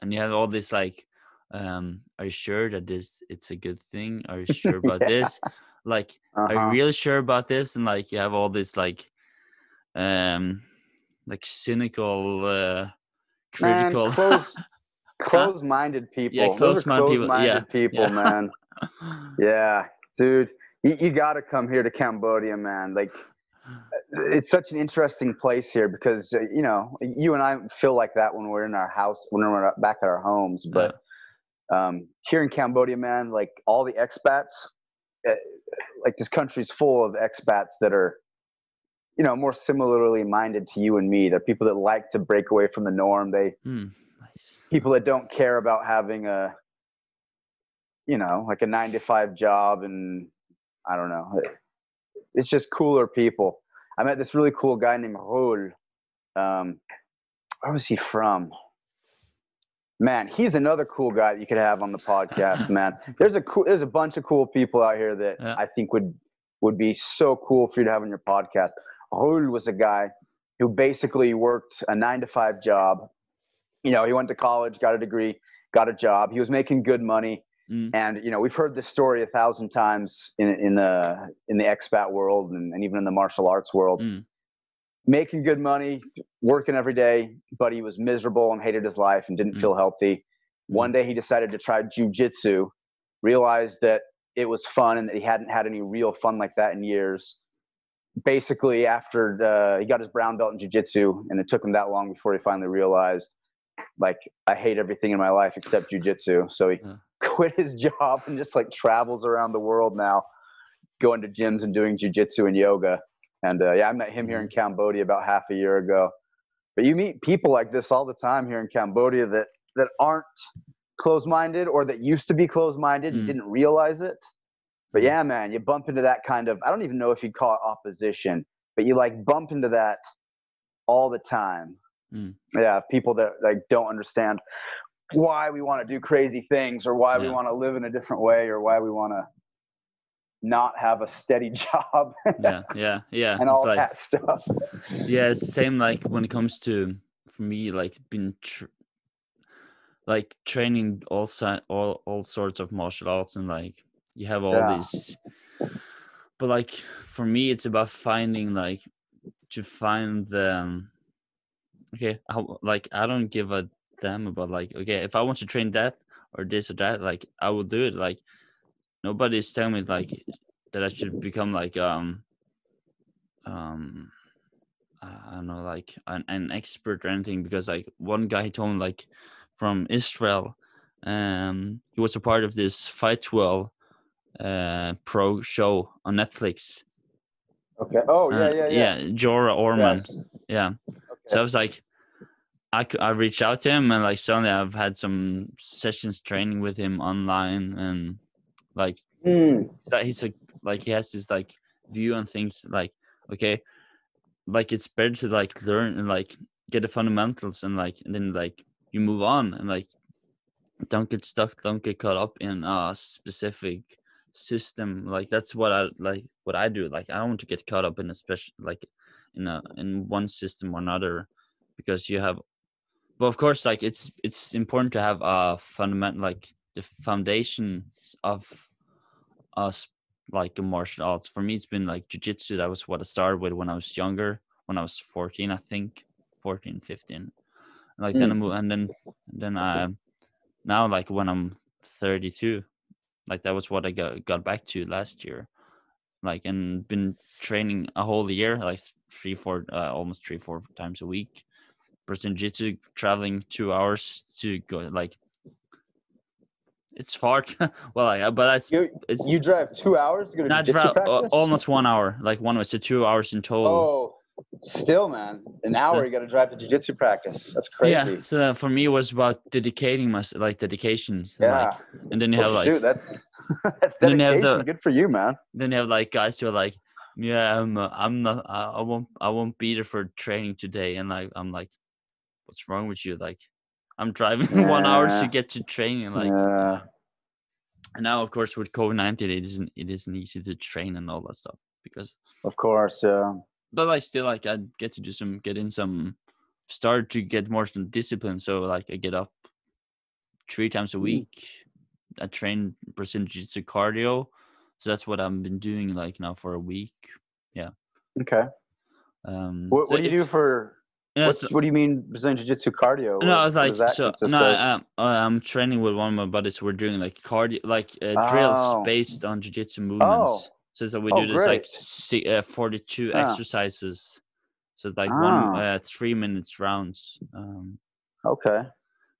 and you have all this like um are you sure that this it's a good thing are you sure about Yeah. this like are Uh-huh. you really sure about this and like you have all this like um like cynical uh Man, critical close, close-minded people. Those are close-minded people, yeah, people, yeah. man. Yeah, dude, you, you got to come here to Cambodia, man. Like, it's such an interesting place here because uh, you know you and I feel like that when we're in our house, when we're back at our homes. But um, here in Cambodia, man, like all the expats, uh, like this country's full of expats that are, you know, more similarly minded to you and me. They're people that like to break away from the norm. They Hmm, nice. people that don't care about having a you know like a nine to five job and i don't know it- it's just cooler people i met this really cool guy named Raul. um where was he from man he's another cool guy that you could have on the podcast man there's a cool there's a bunch of cool people out here that Yeah. i think would would be so cool for you to have on your podcast Raul was a guy who basically worked a nine to five job you know, he went to college, got a degree, got a job. He was making good money, Mm. and you know, we've heard this story a thousand times in in the in the expat world and, and even in the martial arts world. Mm. Making good money, working every day, but he was miserable and hated his life and didn't Mm. feel healthy. One day, he decided to try jujitsu, realized that it was fun and that he hadn't had any real fun like that in years. Basically, after uh, he got his brown belt in jujitsu, and it took him that long before he finally realized like I hate everything in my life except jujitsu. So he Yeah. quit his job and just like travels around the world now, going to gyms and doing jujitsu and yoga. And uh, yeah, I met him here in Cambodia about half a year ago. But you meet people like this all the time here in Cambodia that that aren't closed-minded or that used to be closed-minded and Mm. didn't realize it. But Mm. yeah, man, you bump into that kind of I don't even know if you'd call it opposition, but you like bump into that all the time. Mm. Yeah, people that like don't understand why we want to do crazy things or why we want to live in a different way or why we want to not have a steady job yeah yeah yeah and all like that stuff. yeah it's the same like when it comes to for me like been tr- like training all si- all all sorts of martial arts and like you have all Yeah. these but like for me it's about finding like to find the um, okay how, like i don't give a damn about like okay if i want to train that or this or that like i will do it like nobody's telling me like that i should become like um um I don't know, like an, an expert or anything, because like one guy he told me like from Israel, um, he was a part of this Fight World uh pro show on Netflix. Okay. Oh Uh, yeah, yeah, yeah. Jorah Orman. Yes. Yeah. So I was like, I, I reached out to him and like suddenly I've had some sessions training with him online and like Mm, that he's a like he has this like view on things like okay like it's better to like learn and like get the fundamentals and like and then like you move on and like don't get stuck don't get caught up in a specific system like that's what i like what i do like i don't want to get caught up in a special like in a in one system or another because you have but of course like it's it's important to have a fundamental like the foundations of us like a martial arts. For me it's been like jiu-jitsu that was what i started with when i was younger when i was 14 i think 14 15 and like then i hmm. moved and then then i now like when i'm 32 like that was what i got got back to last year. Like and been training a whole year like three four uh, almost three four times a week. Person jiu-jitsu traveling two hours to go like it's far well I, but that's You it's you drive two hours to go to not jiu-jitsu uh, almost one hour like one was so two hours in total. Oh, still, man, an hour you got to drive to jiu-jitsu practice. That's crazy. yeah so for me it was about dedicating my like dedications and, Yeah. like, and then you Well, have like shoot, that's that's then you have dedication. the- Good for you, man. then you have like guys who are like yeah, I'm. Uh, I'm not. I, I won't. I won't be there for training today. And like, I'm like, what's wrong with you? Like, I'm driving one hour to get to training. Like, Yeah. uh, and now of course with COVID nineteen, it isn't. It isn't easy to train and all that stuff because. Of course. Yeah. But I still, like, I get to do some, get in some, start to get more some discipline. So like, I get up three times a Mm. week. I train Brazilian Jiu Jitsu cardio. So that's what I've been doing like now for a week. Yeah. Okay. Um, What, so what do you do for? what, so- what do you mean Brazilian Jiu-Jitsu cardio? no, I was like so. No? I'm I'm training with one of my buddies. We're doing like cardio, like uh, drills Oh. based on jiu-jitsu movements. So, so we Oh, do this like great. si- uh, 42 Ah. exercises. So it's like Ah. one uh, three minutes rounds. Um, Okay.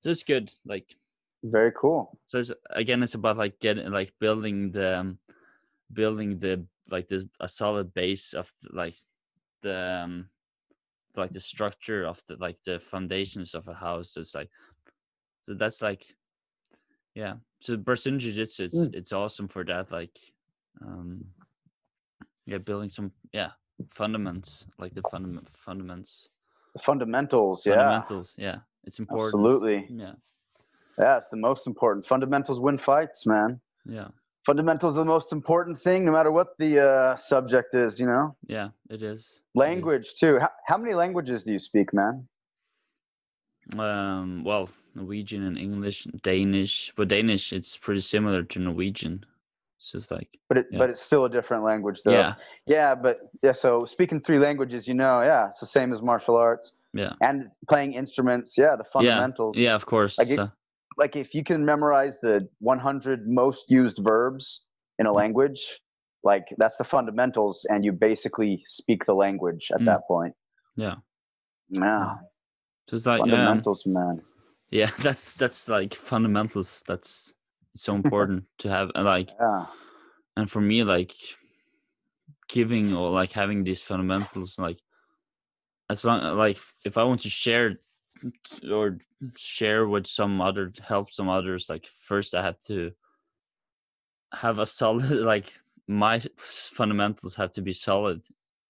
so it's good. Like Very cool. so it's, again, it's about like getting like building the um, building the like the a solid base of like the um, like the structure of the like the foundations of a house. It's like so that's like yeah. So Brazilian Jiu Jitsu, it's Mm. it's awesome for that. Like um, yeah, building some yeah fundaments like the fundament fundaments The fundamentals. Yeah. fundamentals. Yeah, it's important. Absolutely. Yeah, Yeah, it's the most important. Fundamentals win fights, man. yeah, Fundamentals are the most important thing, no matter what the uh, subject is. You know, yeah. It is It is. language too. How, how many languages do you speak, man? Um, well, Norwegian and English, Danish, but Danish it's pretty similar to Norwegian. So it's like But it, Yeah. but it's still a different language, though. yeah, Yeah, but yeah. So speaking three languages, you know, yeah, it's the same as martial arts yeah, and playing instruments. Yeah, the fundamentals. yeah. Of course. Like it- Like if you can memorize the 100 most used verbs in a language, like that's the fundamentals, and you basically speak the language at Mm. that point. Yeah. Yeah. so it's like fundamentals, man. yeah, that's that's like fundamentals. That's so important to have. and, Like, Yeah. and for me, like giving or like having these fundamentals, like as long like if I want to share or share with some other help some others, like first I have to have a solid like my fundamentals have to be solid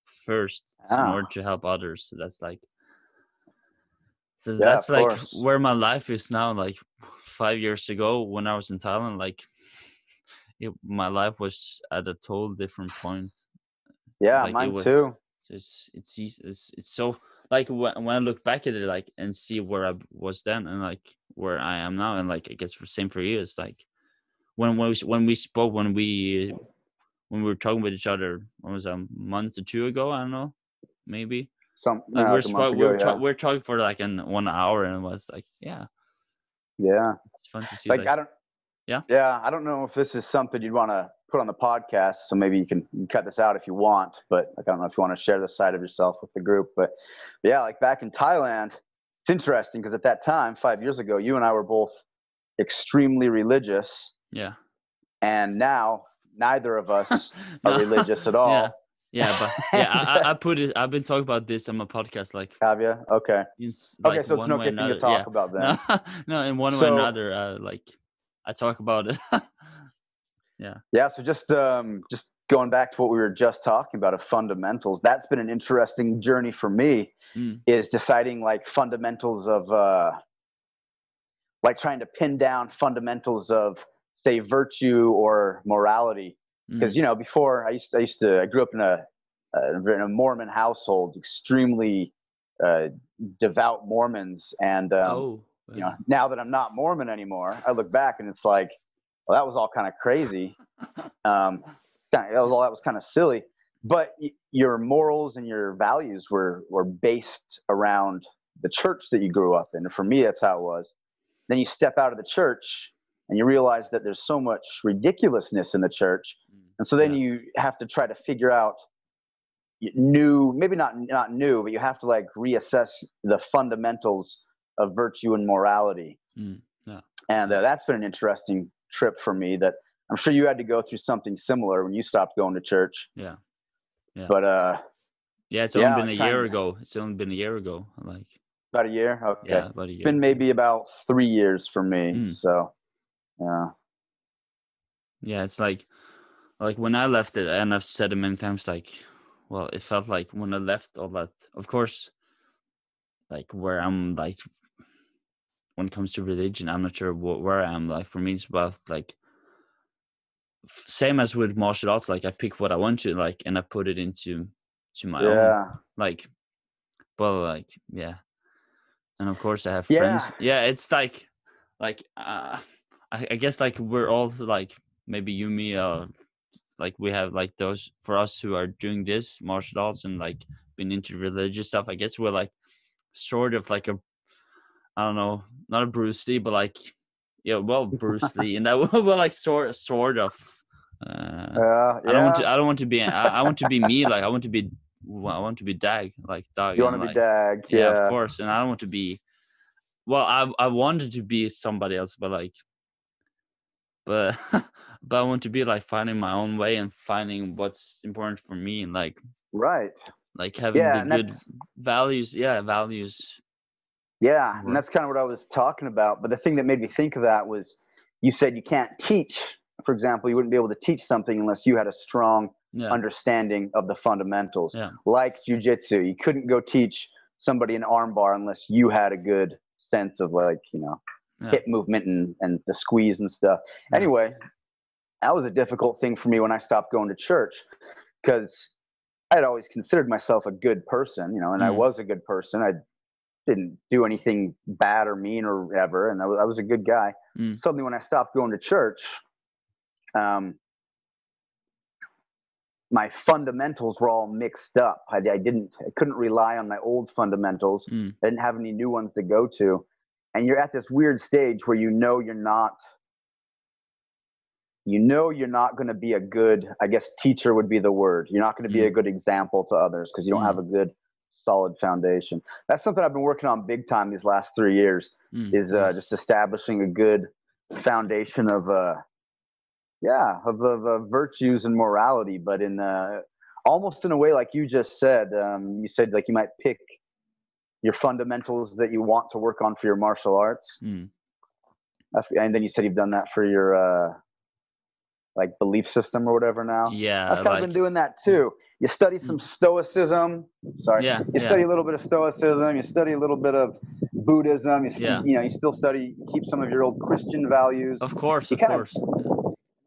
first in Ah. order to help others. So that's like so Yeah, that's like course. where my life is now. Like five years ago when I was in Thailand, like it, my life was at a total different point. Yeah, like, mine was- too. It's it's it's it's so like when, when I look back at it like and see where I was then and like where I am now and like I guess the same for you it's like when when we, when we spoke when we when we were talking with each other what was it, a month or two ago I don't know maybe Some like we're spo- we ago, were, yeah. we we're talking for like an one hour and it was like yeah yeah. it's fun to see like like, I don't. Yeah? Yeah, I don't know if this is something you'd want to put on the podcast, so maybe you can, cut this out if you want. But like, I don't know if you want to share this side of yourself with the group. But yeah, like back in Thailand, it's interesting because at that time, five years ago, you and I were both extremely religious, yeah and now neither of us are religious at all. yeah yeah but yeah I, I- put it I've been talking about this on my podcast like, Have you? Okay. in, s- Okay, so it's one no way or good thing to another. talk yeah. about then. No, no, in one way or another, uh, like I talk about it. Yeah. Yeah, so just um, just going back to what we were just talking about of fundamentals, that's been an interesting journey for me. Mm. Is deciding like fundamentals of uh, like trying to pin down fundamentals of say virtue or morality. Because Mm, you know, before I used I used to I grew up in a uh, in a Mormon household, extremely uh, devout Mormons, and um, oh, you know, now that I'm not Mormon anymore, I look back and it's like, well, that was all kind of crazy. Um, that was all that was kind of silly. But y- your morals and your values were were based around the church that you grew up in. And for me, that's how it was. Then you step out of the church and you realize that there's so much ridiculousness in the church, and so then yeah. you have to try to figure out new, maybe not not new, but you have to like reassess the fundamentals of virtue and morality. Mm, yeah. And uh, that's been an interesting trip for me. That I'm sure you had to go through something similar when you stopped going to church. Yeah. Yeah. But uh, yeah, it's yeah, only been a year trying- ago. It's only been a year ago. Like, about a year. Okay. yeah, about a year. It's been maybe about three years for me. Mm. So, yeah. yeah, it's like, like when I left it, and I've said it many times, like well, it felt like when I left all that. Of course, like where I'm like when it comes to religion, I'm not sure what, where I am. Like for me, it's about like same as with martial arts. Like I pick what I want to like, and I put it into to my own. Like, well, like yeah, and of course I have Yeah. friends. Yeah, it's like, like uh, I, I guess like we're all like maybe you, me, uh, like we have like those for us who are doing this martial arts and like been into religious stuff. I guess we're like sort of like a I don't know, not a Bruce Lee, but like yeah, well Bruce Lee, and that we're like sort sort of. Uh, Uh, I don't want to. I don't want to be. I, I want to be me. Like I want to be. I want to be Dag. Like Dag. You want to be like, Dag? Yeah, of course. And I don't want to be. Well, I I wanted to be somebody else, but like. But but I want to be like finding my own way and finding what's important for me and like Right. like having Yeah, the good values. Yeah, values. Yeah, and that's kind of what I was talking about. But the thing that made me think of that was you said you can't teach. For example, you wouldn't be able to teach something unless you had a strong Yeah. understanding of the fundamentals. Yeah. Like jujitsu, you couldn't go teach somebody an armbar unless you had a good sense of like, you know, Yeah. hip movement and, and the squeeze and stuff. Yeah. Anyway, that was a difficult thing for me when I stopped going to church because I had always considered myself a good person, you know, and I Mm. was a good person. I didn't do anything bad or mean or ever, and I was, I was a good guy. Mm. Suddenly, when I stopped going to church, um, my fundamentals were all mixed up. I, I didn't, I couldn't rely on my old fundamentals. Mm. I didn't have any new ones to go to, and you're at this weird stage where you know you're not. You know you're not going to be a good, I guess, teacher would be the word. You're not going to be a good example to others because you don't have a good, solid foundation. That's something I've been working on big time these last three years Mm, is uh, just establishing a good foundation of uh yeah of, of uh, virtues and morality but in uh almost in a way like you just said um you said like you might pick your fundamentals that you want to work on for your martial arts. Mm. And then you said you've done that for your uh like belief system or whatever now. Yeah, i've kind of been doing that too. You study some stoicism. Sorry. Yeah, you yeah, study a little bit of stoicism. You study a little bit of buddhism. You, st- Yeah. you know you still study keep some of your old christian values. Of course, you of course.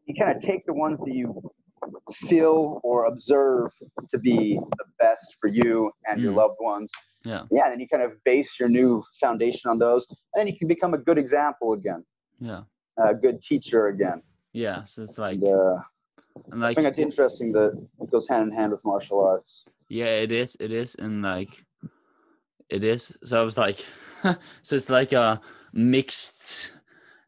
you kind of take the ones that you feel or observe to be the best for you and your Mm. loved ones Yeah. yeah and then you kind of base your new foundation on those and then you can become a good example again Yeah, a good teacher again yeah. So it's like, and, uh, and i think it's interesting that it goes hand in hand with martial arts yeah, it is, it is, and like, it is. So I was like, so it's like a mixed.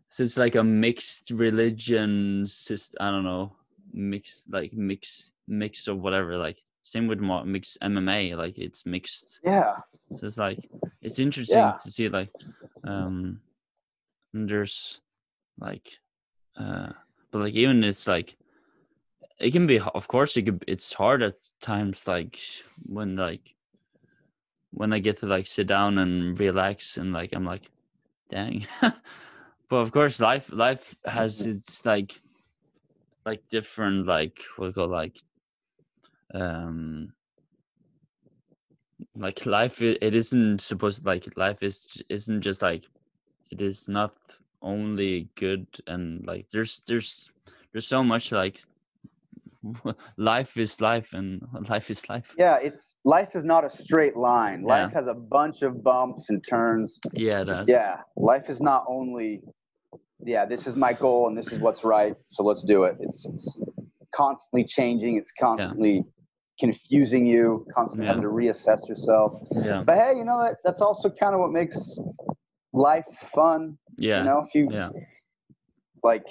So it's like a mixed religion system. I don't know, mixed like mix mix or whatever. Like same with mixed MMA. Like it's mixed. yeah So it's like it's interesting Yeah. to see like um there's like uh but like even it's like it can be of course it could it's hard at times like when like when I get to like sit down and relax and like I'm like dang but of course life life has its like like different like what we call like um like life it isn't supposed like life is isn't just like it is not only good and like there's there's there's so much like life is life and life is life. Yeah it's life is not a straight line. Yeah. life has a bunch of bumps and turns. Yeah that's yeah life is not only yeah this is my goal and this is what's right so let's do it. It's, it's constantly changing it's constantly confusing you constantly Yeah. having to reassess yourself. Yeah. But hey you know that that's also kind of what makes life fun yeah. you know? If you yeah. like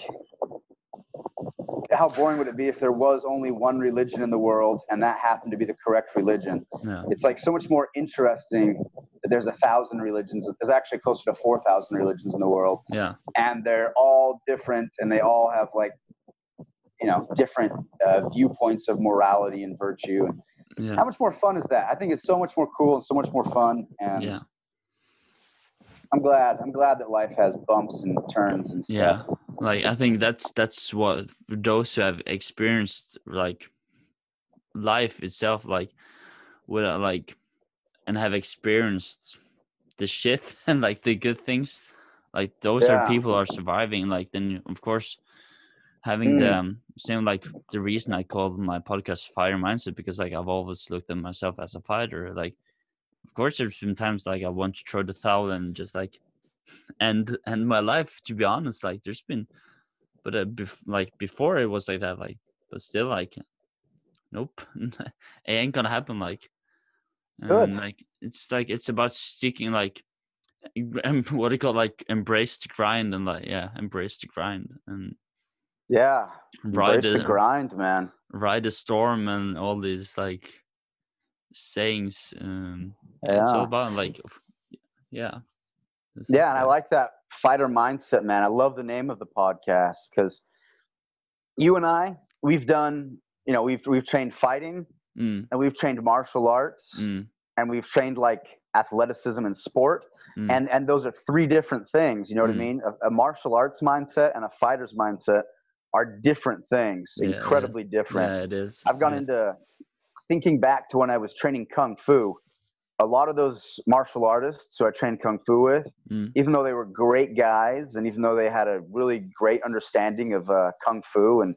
how boring would it be if there was only one religion in the world and that happened to be the correct religion? Yeah. It's like so much more interesting that there's a thousand religions there's actually closer to 4000 religions in the world. Yeah. And they're all different and they all have like you know different uh, viewpoints of morality and virtue. And yeah. how much more fun is that? I think it's so much more cool and so much more fun. And yeah. I'm glad i'm glad that life has bumps and turns and stuff. Yeah like i think that's that's what for those who have experienced like life itself, like would I like and have experienced the shit and like the good things, like those are people are surviving. Like then of course having Mm. the um, same like the reason I called my podcast Fighter Mindset because like I've always looked at myself as a fighter. Like of course there's been times like I want to throw the towel and just like end end my life to be honest. Like there's been but uh, bef- like before it was like that like but still like nope it ain't gonna happen like Good. and like it's like it's about sticking like what do you call like embrace the grind and like yeah embrace the grind and Yeah. ride the the, grind, man. ride the storm and all these like sayings um yeah. it's all about like yeah It's Yeah, and I like that fighter mindset, man. I love the name of the podcast because you and I, we've done, you know, we've we've trained fighting mm, and we've trained martial arts mm, and we've trained like athleticism and sport, mm, and and those are three different things. You know what Mm. I mean? A, a martial arts mindset and a fighter's mindset are different things, Yeah, incredibly different. yeah it is I've gone yeah. into thinking back to when I was training kung fu. A lot of those martial artists who I trained kung fu with, Mm. even though they were great guys, and even though they had a really great understanding of uh, kung fu, and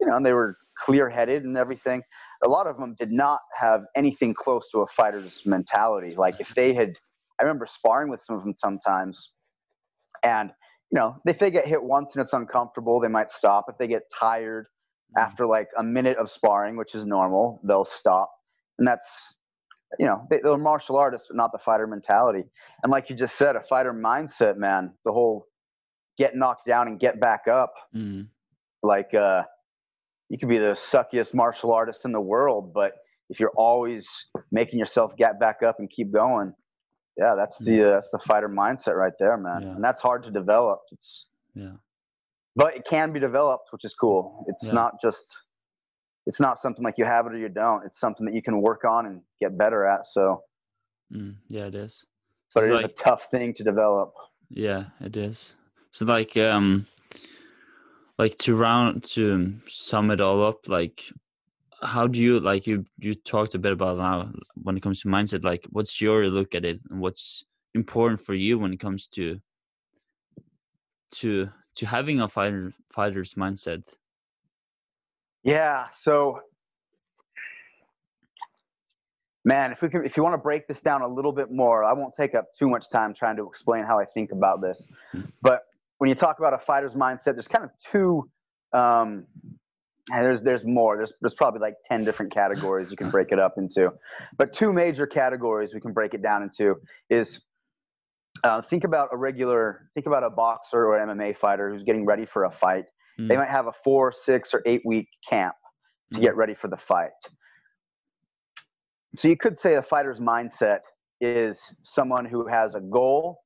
you know, and they were clear-headed and everything, a lot of them did not have anything close to a fighter's mentality. Like if they had, I remember sparring with some of them sometimes, and you know, if they get hit once and it's uncomfortable, they might stop. If they get tired, Mm. after like a minute of sparring, which is normal, they'll stop. And that's, you know, they, they're martial artists, but not the fighter mentality. And like you just said, a fighter mindset, man, the whole get knocked down and get back up. Mm. Like, uh, you could be the suckiest martial artist in the world, but if you're always making yourself get back up and keep going, yeah, that's the uh, that's the fighter mindset right there, man. Yeah. And that's hard to develop. It's yeah but it can be developed, which is cool. It's Yeah. not just it's not something like you have it or you don't. It's something that you can work on and get better at. So, mm. yeah it is but it it's is a tough thing to develop. Yeah, it is. So like um like to round to sum it all up, like how do you like you you talked a bit about now when it comes to mindset, like what's your look at it and what's important for you when it comes to to to having a fighter fighter's mindset? Yeah. So, man, if we can, if you want to break this down a little bit more, I won't take up too much time trying to explain how I think about this. Mhm. But when you talk about a fighter's mindset, there's kind of two. Um, and there's there's more. There's there's probably like ten different categories you can break it up into, but two major categories we can break it down into is uh, think about a regular think about a boxer or an MMA fighter who's getting ready for a fight. They Mm. might have a four, six, or eight week camp to Mm. get ready for the fight. So you could say a fighter's mindset is someone who has a goal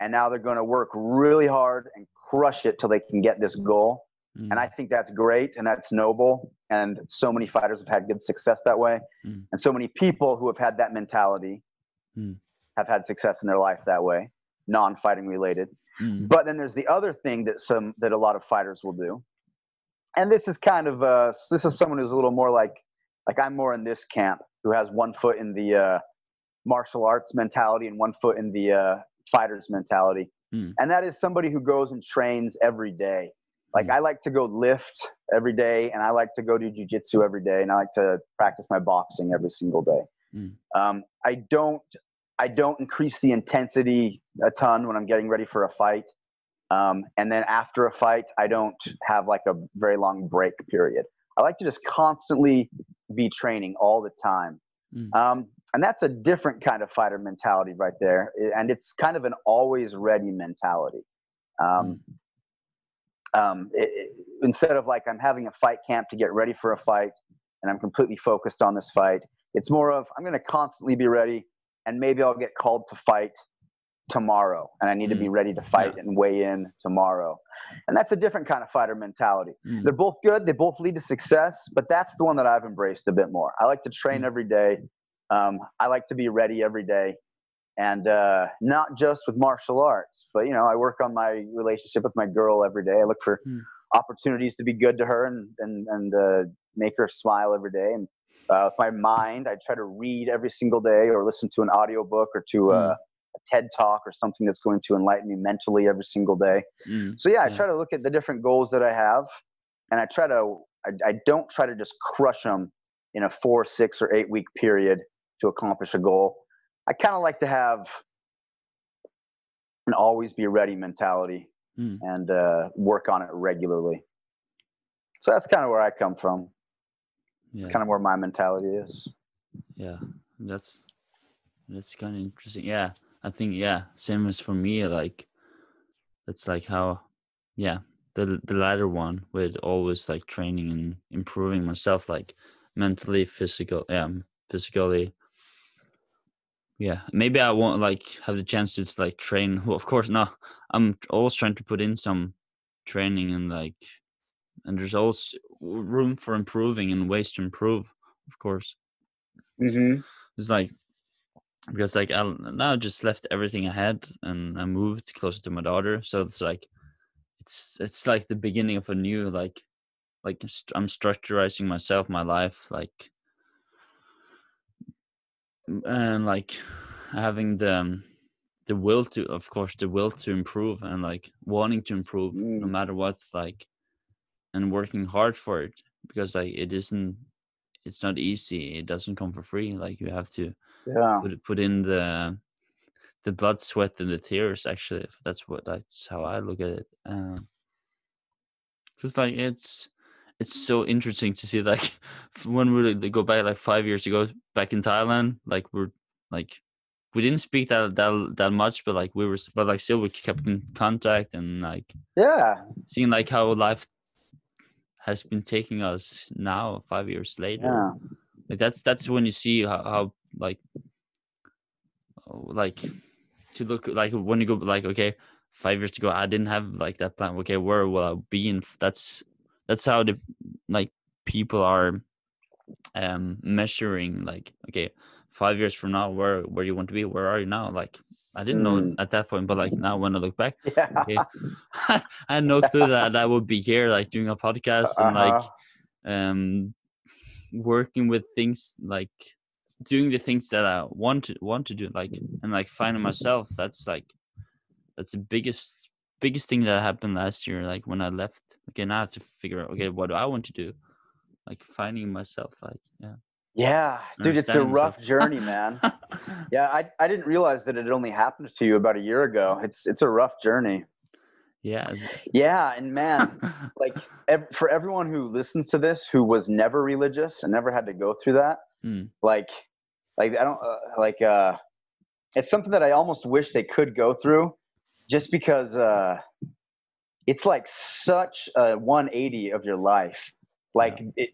and now they're going to work really hard and crush it till they can get this goal. Mm. And I think that's great and that's noble. And so many fighters have had good success that way. Mm. And so many people who have had that mentality Mm. have had success in their life that way, non fighting related. Mm. But then there's the other thing that some that a lot of fighters will do, and this is kind of uh, this is someone who's a little more like like I'm more in this camp who has one foot in the uh, martial arts mentality and one foot in the uh, fighter's mentality, Mm. and that is somebody who goes and trains every day. Like Mm. I like to go lift every day, and I like to go do jujitsu every day, and I like to practice my boxing every single day. Mm. Um, I don't I don't increase the intensity a ton when I'm getting ready for a fight. Um, and then after a fight, I don't have like a very long break period. I like to just constantly be training all the time. Mm. Um, and that's a different kind of fighter mentality right there. And it's kind of an always ready mentality. Um, um, it, it- instead of like I'm having a fight camp to get ready for a fight and I'm completely focused on this fight, it's more of I'm going to constantly be ready and maybe I'll get called to fight tomorrow and I need to be ready to fight and weigh in tomorrow. And that's a different kind of fighter mentality. Mm. They're both good, they both lead to success, but that's the one that I've embraced a bit more. I like to train Mm. every day. Um, I like to be ready every day. And uh, not just with martial arts, but you know, I work on my relationship with my girl every day. I look for Mm. opportunities to be good to her and and and uh, make her smile every day. And uh, with my mind. I try to read every single day or listen to an audiobook or to a, Mm. a TED talk or something that's going to enlighten me mentally every single day. Mm. So yeah, I Yeah. try to look at the different goals that I have, and I try to. I, I don't try to just crush them in a four, six, or eight week period to accomplish a goal. I kind of like to have an always be ready mentality Mm. and uh, work on it regularly. So that's kind of where I come from. Yeah. Kind of where my mentality is. Yeah, that's that's kind of interesting. Yeah, I think yeah, same as for me. Like that's like how, yeah, the the latter one with always like training and improving myself, like mentally, physical, yeah, m- physically. Yeah, maybe I won't like have the chance to like train. Well, of course, no. I'm always trying to put in some training and like, and there's always room for improving and ways to improve, of course. Mm-hmm. It's like because like I now just left everything I had and I moved closer to my daughter, so it's like it's it's like the beginning of a new like like st- I'm structurizing myself, my life, like and like having the um, the will to, of course, the will to improve and like wanting to improve no Mm. matter what, like and working hard for it because like it isn't it's not easy it doesn't come for free like you have to Yeah. put put in the the blood, sweat, and the tears. Actually, that's what that's how I look at it. Um, just like it's it's so interesting to see like when we like, go back like five years ago back in Thailand, like we're like we didn't speak that that that much, but like we were, but like still we kept in contact and like Yeah. seeing like how life has been taking us now five years later Yeah. like that's that's when you see how, how like oh, like to look like when you go like okay five years ago i didn't have like that plan okay where will i be in that's that's how the like people are um measuring like okay five years from now where where you want to be where are you now like i didn't know Mm. at that point but like now when i look back Yeah. okay i had no clue that i would be here like doing a podcast and like Uh-huh. um working with things like doing the things that I want to want to do like and like finding myself that's like that's the biggest biggest thing that happened last year like when I left okay now I have to figure out okay what do I want to do like finding myself like yeah Yeah, dude, it's a rough myself. journey, man. Yeah, I I didn't realize that it only happened to you about a year ago. It's it's a rough journey. yeah Yeah, and man, like ev- for everyone who listens to this who was never religious and never had to go through that, Mm. like like I don't uh, like uh it's something that I almost wish they could go through just because uh it's like such a 180 of your life. Like it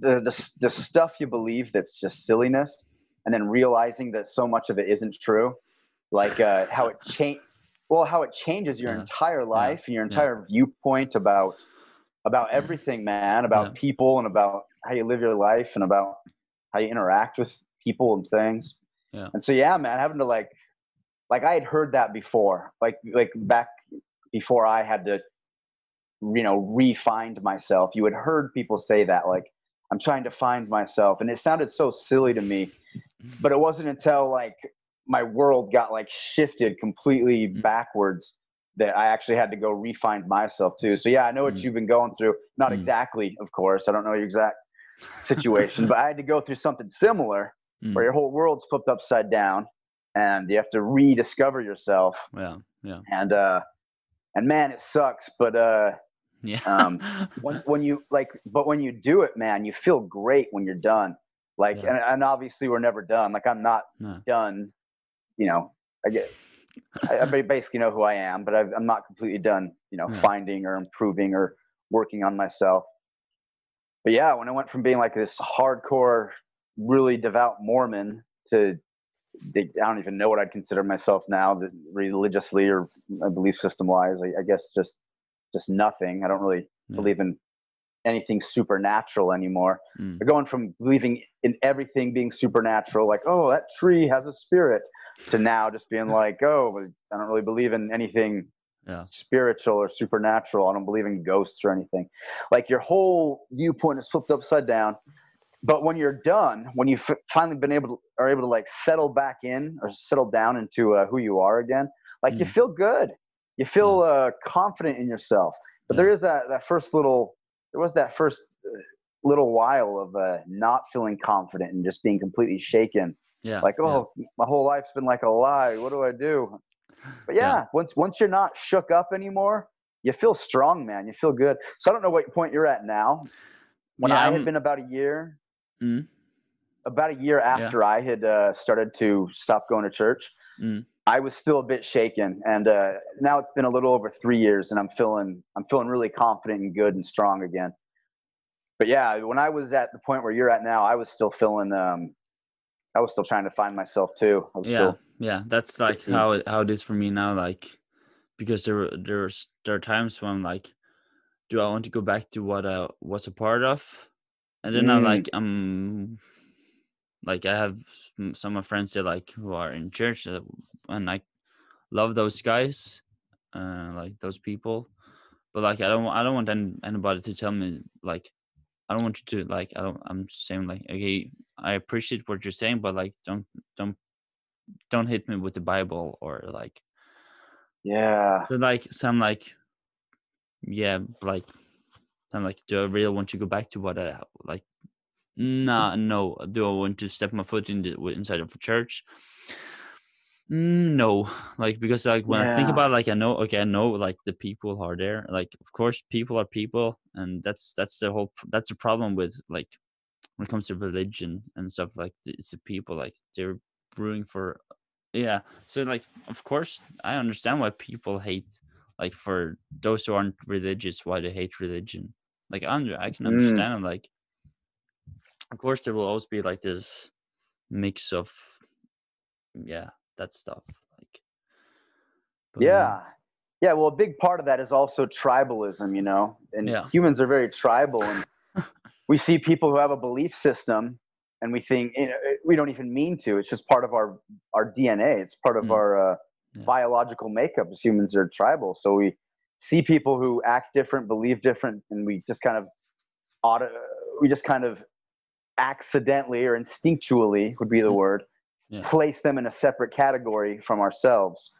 the, the the stuff you believe that's just silliness and then realizing that so much of it isn't true. Like uh how it change well how it changes your Yeah. entire life and your Yeah. entire viewpoint about about everything man about Yeah. people and about how you live your life and about how you interact with people and things Yeah. and so yeah man having to like like i had heard that before like like back before i had to you know re-find myself you had heard people say that like i'm trying to find myself and it sounded so silly to me but it wasn't until like my world got like shifted completely Mm. backwards that I actually had to go re-find myself too. So yeah, I know what Mm. you've been going through. Not Mm. exactly, of course. I don't know your exact situation, but I had to go through something similar Mm. where your whole world's flipped upside down and you have to rediscover yourself. yeah yeah And uh and man, it sucks, but uh yeah um, when when you like but when you do it man you feel great when you're done like Yeah. and, and obviously we're never done like i'm not No. done you know i get I, I basically know who i am but I've, i'm not completely done you know Yeah. finding or improving or working on myself but yeah when i went from being like this hardcore really devout mormon to i don't even know what i'd consider myself now religiously or belief system wise I, I guess just just nothing i don't really Yeah. believe in anything supernatural anymore. Mm. They're going from believing in everything being supernatural, like, oh, that tree has a spirit, to now just being like, oh, I don't really believe in anything Yeah. spiritual or supernatural. I don't believe in ghosts or anything. Like your whole viewpoint is flipped upside down. But when you're done, when you've finally been able to are able to like settle back in or settle down into uh, who you are again, like you Mm. feel good. You feel uh, confident in yourself. But Yeah. there is that that first little there was that first uh, little while of uh, not feeling confident and just being completely shaken. Yeah. Like, yeah. oh, my whole life's been like a lie. What do I do? But yeah, Yeah. once once you're not shook up anymore, you feel strong, man. You feel good. So I don't know what point you're at now. When Yeah, I I'm- had been about a year, Mm. about a year after I had uh, started to stop going to church, Mm. I was still a bit shaken. And uh, now it's been a little over three years, and I'm feeling I'm feeling really confident and good and strong again. But yeah, when I was at the point where you're at now, I was still feeling. Um, I was still trying to find myself too. I was yeah still, yeah that's like how how it is for me now like because there there's there are times when i'm like do i want to go back to what i was a part of and then i'm Mm. like i'm like i have some, some of my friends that like who are in church and i love those guys uh like those people but like i don't i don't want any, anybody to tell me like i don't want you to like i don't i'm saying like okay i appreciate what you're saying but like don't don't don't hit me with the bible or like yeah, so like so i'm like yeah like i'm like do i really want to go back to what i like nah no. Do i want to step my foot in the inside of a church? Mm, no. Like because like when i think about it, like i know okay i know like the people are there. Like of course people are people and that's that's the whole that's the problem with like when it comes to religion and stuff like it's the people like they're brewing for yeah. So like of course i understand why people hate like for those who aren't religious why they hate religion like i, under, I can Mm. understand it like of course there will always be like this mix of yeah that stuff like but, uh, yeah, yeah. Well, a big part of that is also tribalism, you know, and Yeah. humans are very tribal, and we see people who have a belief system, and we think you know, we don't even mean to. It's just part of our our DNA. It's part of Mm. our uh, Yeah. biological makeup. As humans are tribal, so we see people who act different, believe different, and we just kind of auto, we just kind of accidentally or instinctually would be the Mm. word Yeah. place them in a separate category from ourselves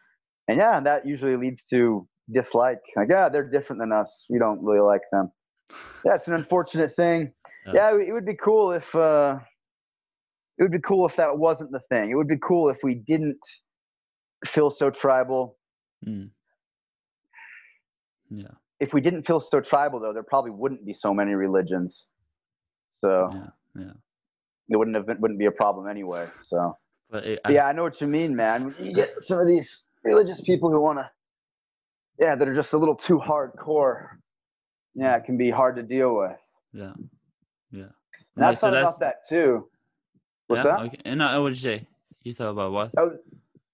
and yeah that usually leads to dislike like yeah they're different than us we don't really like them yeah it's an unfortunate thing Yeah. yeah, it would be cool if uh it would be cool if that wasn't the thing it would be cool if we didn't feel so tribal mm. Yeah if we didn't feel so tribal though there probably wouldn't be so many religions so yeah yeah it wouldn't have been, wouldn't be a problem anyway so but it, But yeah, I know what you mean, man. You get some of these religious people who want to, yeah, that are just a little too hardcore. Yeah, it can be hard to deal with. yeah yeah And I Like, so that's- about that too. What's yeah that? okay and uh, what did you say you thought about what I was,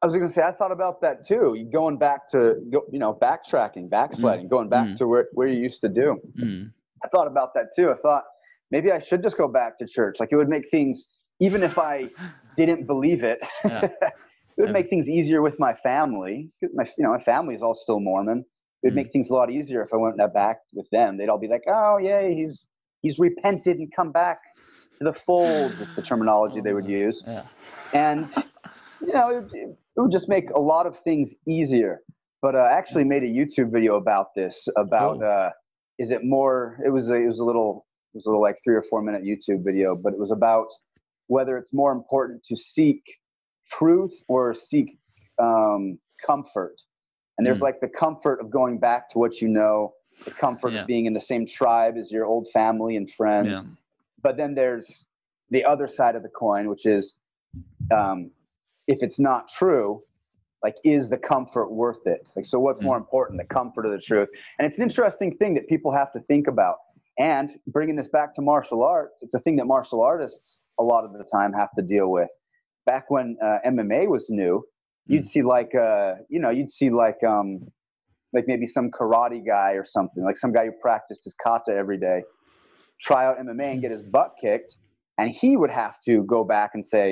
I was gonna say I thought about that too. Going back to you know, backtracking, backsliding, going back Mm. to where where you used to do. mm. I thought about that too. I thought maybe I should just go back to church. Like it would make things, even if I didn't believe it, Yeah. it would Yeah. make things easier with my family. My, you know, my family is all still Mormon. It would Mm. make things a lot easier if I went back with them. They'd all be like, "Oh, yeah, he's he's repented and come back to the fold." With the terminology they would use, yeah and you know, it, it would just make a lot of things easier. But uh, I actually made a YouTube video about this. About Cool. uh, is it more? It was a, it was a little it was a little like three or four minute YouTube video, but it was about whether it's more important to seek truth or seek um, comfort. And there's Mm. like the comfort of going back to what you know, the comfort Yeah. of being in the same tribe as your old family and friends yeah but then there's the other side of the coin which is um, if it's not true like is the comfort worth it? Like so what's Mm. more important the comfort of the truth? And it's an interesting thing that people have to think about. And bringing this back to martial arts it's a thing that martial artists a lot of the time have to deal with. Back when uh, mma was new you'd see like uh you know you'd see like um like maybe some karate guy or something like some guy who practiced his kata every day try out mma and get his butt kicked and he would have to go back and say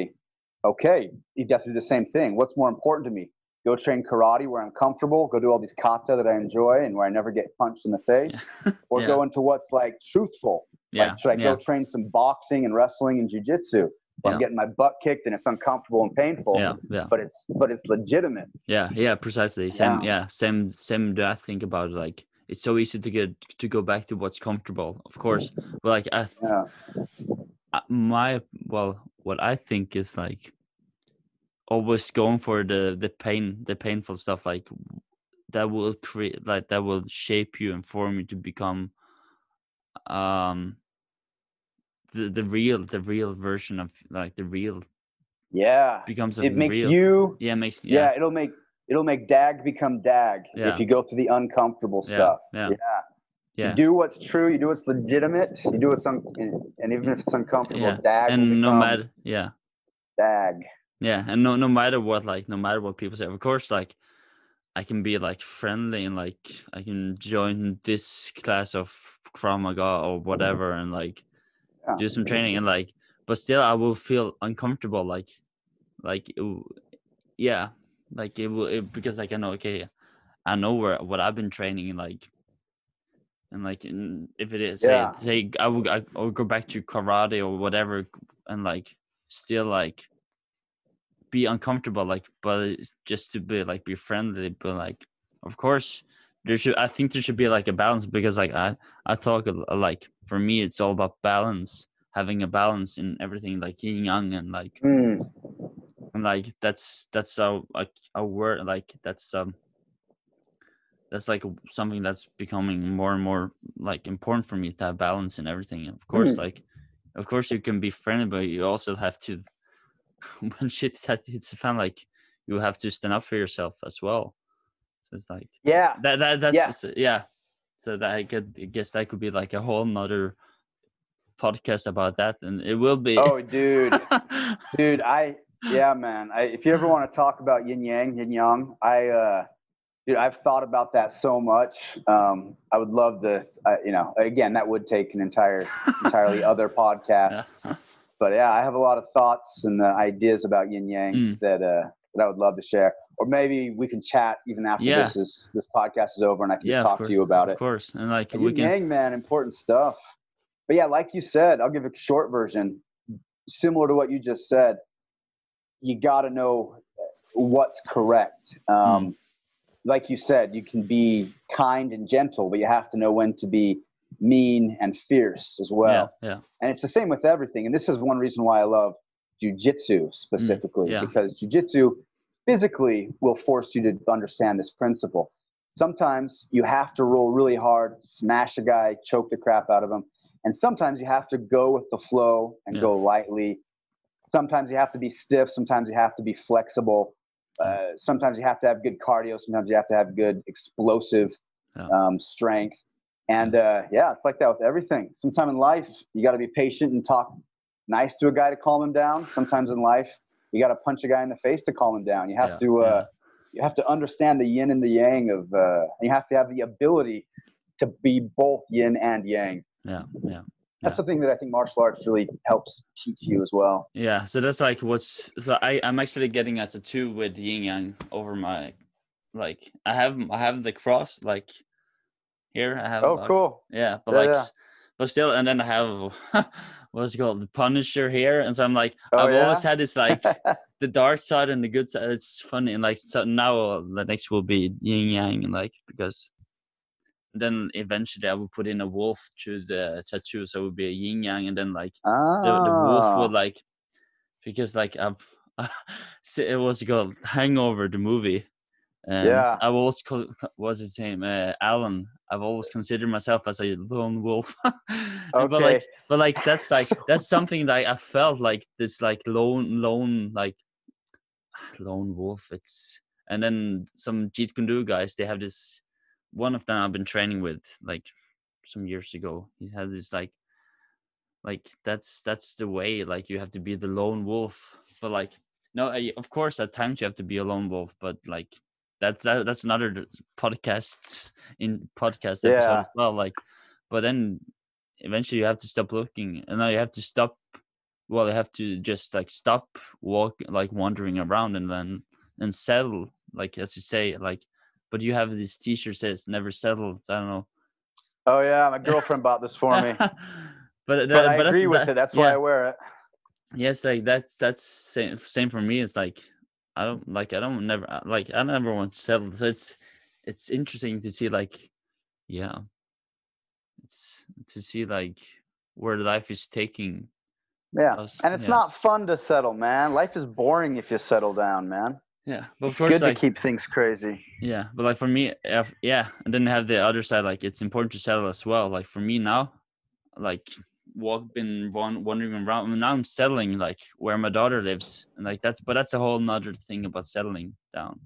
okay he'd have to do the same thing what's more important to me go train karate where i'm comfortable go do all these kata that i enjoy and where i never get punched in the face or Yeah. go into what's like truthful Yeah. Like, should I yeah. go train some boxing and wrestling and jujitsu? Well, I'm getting my butt kicked and it's uncomfortable and painful. yeah. Yeah. But it's but it's legitimate. Yeah, yeah, precisely. Same, Yeah. yeah, same, same. Do I think about it? Like it's so easy to get to go back to what's comfortable, of course. But like I, th- Yeah. I- my well, what I think is like always going for the the pain, the painful stuff. Like that will create, like that will shape you and form you to become, um, the the real, the real version of like the real Yeah. becomes It makes real. you yeah, makes yeah. yeah, it'll make it'll make dag become dag Yeah. if you go through the uncomfortable Yeah, stuff. yeah. You do what's true, you do what's legitimate, you do what's un- and even if it's uncomfortable, Yeah, dag and no matter yeah dag. Yeah, and no no matter what, like no matter what people say, of course, like I can be like friendly and like I can join this class of Krav Maga or whatever and like Yeah. do some training and like, but still I will feel uncomfortable, like like it, yeah, like it will it, because like I know okay, I know where what I've been training like. And like, in, if it is, say, Yeah. say I will, I will go back to karate or whatever, and like, still like, be uncomfortable like but just to be like be friendly but like of course there should i think there should be like a balance because like i i talk a- like for me it's all about balance having a balance in everything like yin yang and like Hmm. and like that's that's a like a word like that's um that's like something that's becoming more and more like important for me to have balance in everything and of course Mm. like of course you can be friendly but you also have to when shit that hits the fan like you have to stand up for yourself as well so it's like Yeah. that that that's Yeah. yeah so that i could I guess that could be like a whole nother podcast about that and it will be Oh, dude, dude, I yeah, man. I, if you ever want to talk about yin yang, yin yang, I uh, dude, I've thought about that so much. Um, I would love to, uh, you know, again, that would take an entire, entirely other podcast. yeah. But yeah, I have a lot of thoughts and uh, ideas about yin yang Mm. that uh, that I would love to share. Or maybe we can chat even after Yeah. this is this podcast is over, and I can yeah talk to you about of it. Of course and like Yin we can yang, man, important stuff. But yeah, like you said, I'll give a short version, similar to what you just said. You got to know what's correct. Hmm. Um, Like you said, you can be kind and gentle, but you have to know when to be mean and fierce as well. yeah yeah And it's the same with everything. And this is one reason why I love jujitsu specifically, Mm, yeah. because jujitsu physically will force you to understand this principle. Sometimes you have to roll really hard, smash a guy, choke the crap out of him. And sometimes you have to go with the flow and Yeah. go lightly. Sometimes you have to be stiff. Sometimes you have to be flexible. Uh, sometimes you have to have good cardio. Sometimes you have to have good explosive Yeah. um, strength. And uh, yeah, it's like that with everything. Sometime in life, you got to be patient and talk nice to a guy to calm him down. Sometimes in life, you got to punch a guy in the face to calm him down. You have Yeah, to uh, yeah. you have to understand the yin and the yang of. Uh, you have to have the ability to be both yin and yang. yeah yeah That's the thing that I think martial arts really helps teach you as well. Yeah, so that's like what's so I I'm actually getting as a two with yin yang over my like I have I have the cross like here I have Oh, like- cool. yeah but Yeah, like yeah. but still and then I have what's it called the Punisher here and so I'm like Oh, I've always had this like the dark side and the good side it's funny and like so now the next will be yin yang and like because then eventually I would put in a wolf to the tattoo so it would be a yin yang and then like ah, the, the wolf would like because like I've it was called Hangover the movie. And Yeah. I've always call, what's his name uh, Alan. I've always considered myself as a lone wolf. And But like Okay. but like that's like that's something that I felt like this like lone lone like lone wolf. It's and then some Jeet Kune Do guys. They have this one of them I've been training with like some years ago. He has this like like that's that's the way like you have to be the lone wolf. But like no, I, of course at times you have to be a lone wolf. But like that's that, that's another podcasts in podcast episode Yeah. as well. Like but then eventually you have to stop looking and now you have to stop well you have to just like stop walk like wandering around and then and settle like as you say like but you have this t-shirt says never Settled." so i don't know Oh yeah, my girlfriend bought this for me. but, But I but that's- agree with that- it. That's why. I wear it. Yes, like that's that's same same for me. It's like I don't like I don't never like I never want to settle. So it's it's interesting to see like yeah, it's to see like where life is taking Yeah. us. And it's yeah. not fun to settle, man. Life is boring if you settle down, man. Yeah, but of It's course good like to keep things crazy. yeah, but like for me, if, yeah, and then have the other side like it's important to settle as well. Like for me now, like walk been wan- wandering around now I'm settling like where my daughter lives and like that's but that's a whole nother thing about settling down.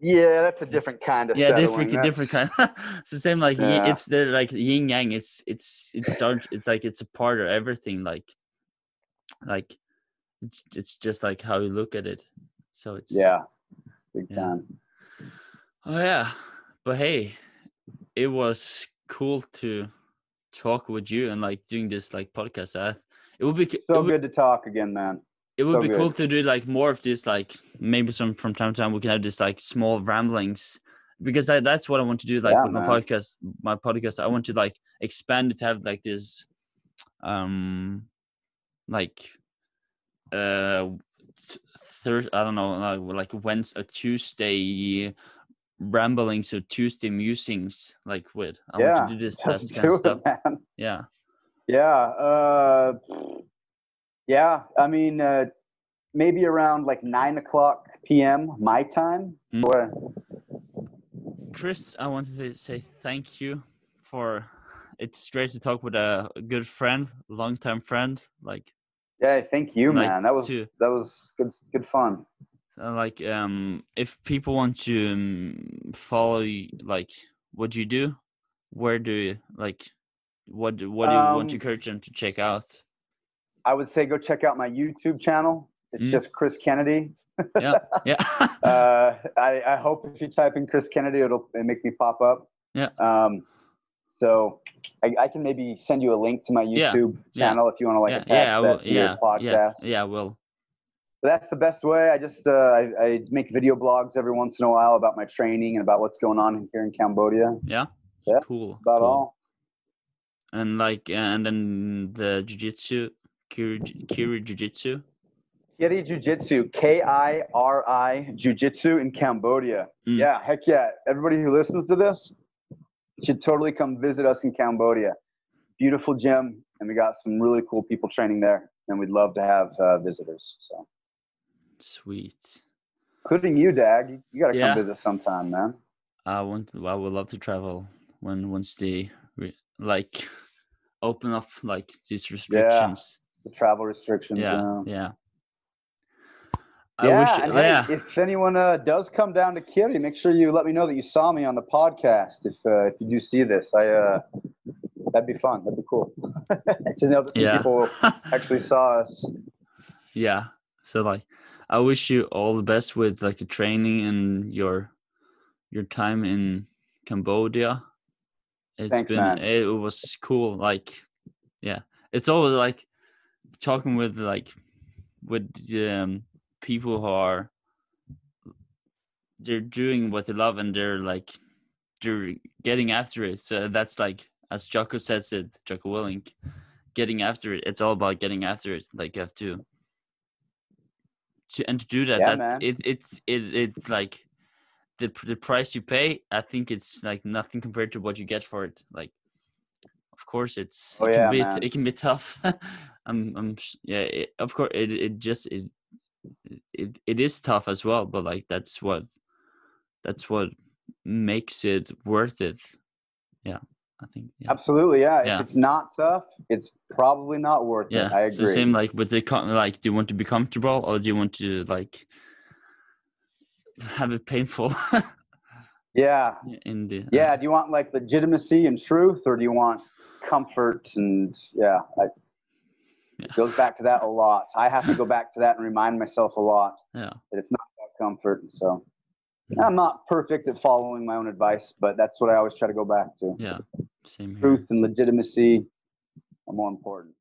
Yeah, that's a different kind of yeah settling. different different kind it's the same like Yeah. it's the like yin yang it's it's it starts it's like it's a part of everything like like it's, it's just like how you look at it so it's Yeah. Big Yeah. time. oh yeah but hey it was cool to talk with you and like doing this like podcast it would be So would, good to talk again, man. it would so be cool to do like more of this like maybe some from time to time we can have this like small ramblings because I, that's what i want to do like Yeah, with my podcast my podcast i want to like expand it to have like this um like uh third i don't know like, like wednesday tuesday ramblings or tuesday musings like with i Yeah, want to do this that kind of stuff it, man. yeah Yeah. Uh, yeah. I mean, uh, maybe around like nine o'clock p.m. my time. Mm. Or- Chris, I wanted to say thank you for. It's great to talk with a good friend, long-time friend. Like, yeah. Thank you, like man. That was to- that was good. Good fun. uh, like, um, if people want to um, follow, you, like, what do you do, where do you like? What do- what do you want to Um, encourage them to check out? I would say go check out my YouTube channel. It's Mm. just Chris Kennedy. Yeah, yeah, uh, I, I hope if you type in Chris Kennedy, it'll, it'll make me pop up. Yeah. Um, so I, I can maybe send you a link to my YouTube yeah, channel if you want to like yeah, attach yeah, I that will, to your yeah, podcast. yeah, yeah, I will. But that's the best way. I just uh, I, I make video blogs every once in a while about my training and about what's going on here in Cambodia. Yeah, Yeah, cool, About cool. all. And like, and then the jujitsu, Kiri, Kiri Jiu-Jitsu. Kiri Jiu Jitsu, K I R I Jiu Jitsu in Cambodia. Mm. Yeah, heck yeah. Everybody who listens to this should totally come visit us in Cambodia. Beautiful gym, and we got some really cool people training there, and we'd love to have uh, visitors. So, Sweet. including you, Dag. You, you got to Yeah. come visit sometime, man. I want. To, I would love to travel when once they re, like open up like these restrictions. Yeah, The travel restrictions. Yeah, uh, yeah. I yeah, wish. and hey, yeah, if anyone uh, does come down to Kiri, make sure you let me know that you saw me on the podcast. If uh, if you do see this, I uh, that'd be fun. That'd be cool to know that yeah, people actually saw us. yeah. So like, I wish you all the best with like the training and your your time in Cambodia. It's Thanks, been man. it was cool. Like, yeah, it's always like talking with like with um people who are they're doing what they love and they're like they're getting after it. So that's like as Jocko says it, Jocko Willink, getting after it. It's all about getting after it. Like you have to to and to do that, Yeah, that it it's it it's like the the price you pay. I think it's like nothing compared to what you get for it. Like, of course, it's Oh, it can yeah, be man. it can be tough. I'm I'm yeah. It, of course, it it just it it it is tough as well. But like that's what that's what makes it worth it. Yeah, I think. Yeah. Absolutely, yeah. Yeah. If it's not tough, it's probably not worth Yeah, it. I it's the same like with the like. Do you want to be comfortable or do you want to like have it painful? yeah, in the uh, yeah. Do you want like legitimacy and truth, or do you want comfort and yeah? I, Yeah. It goes back to that a lot. I have to go back to that and remind myself a lot yeah, that it's not about comfort. So Mhm. I'm not perfect at following my own advice, but that's what I always try to go back to. yeah. Same here. Truth and legitimacy are more important.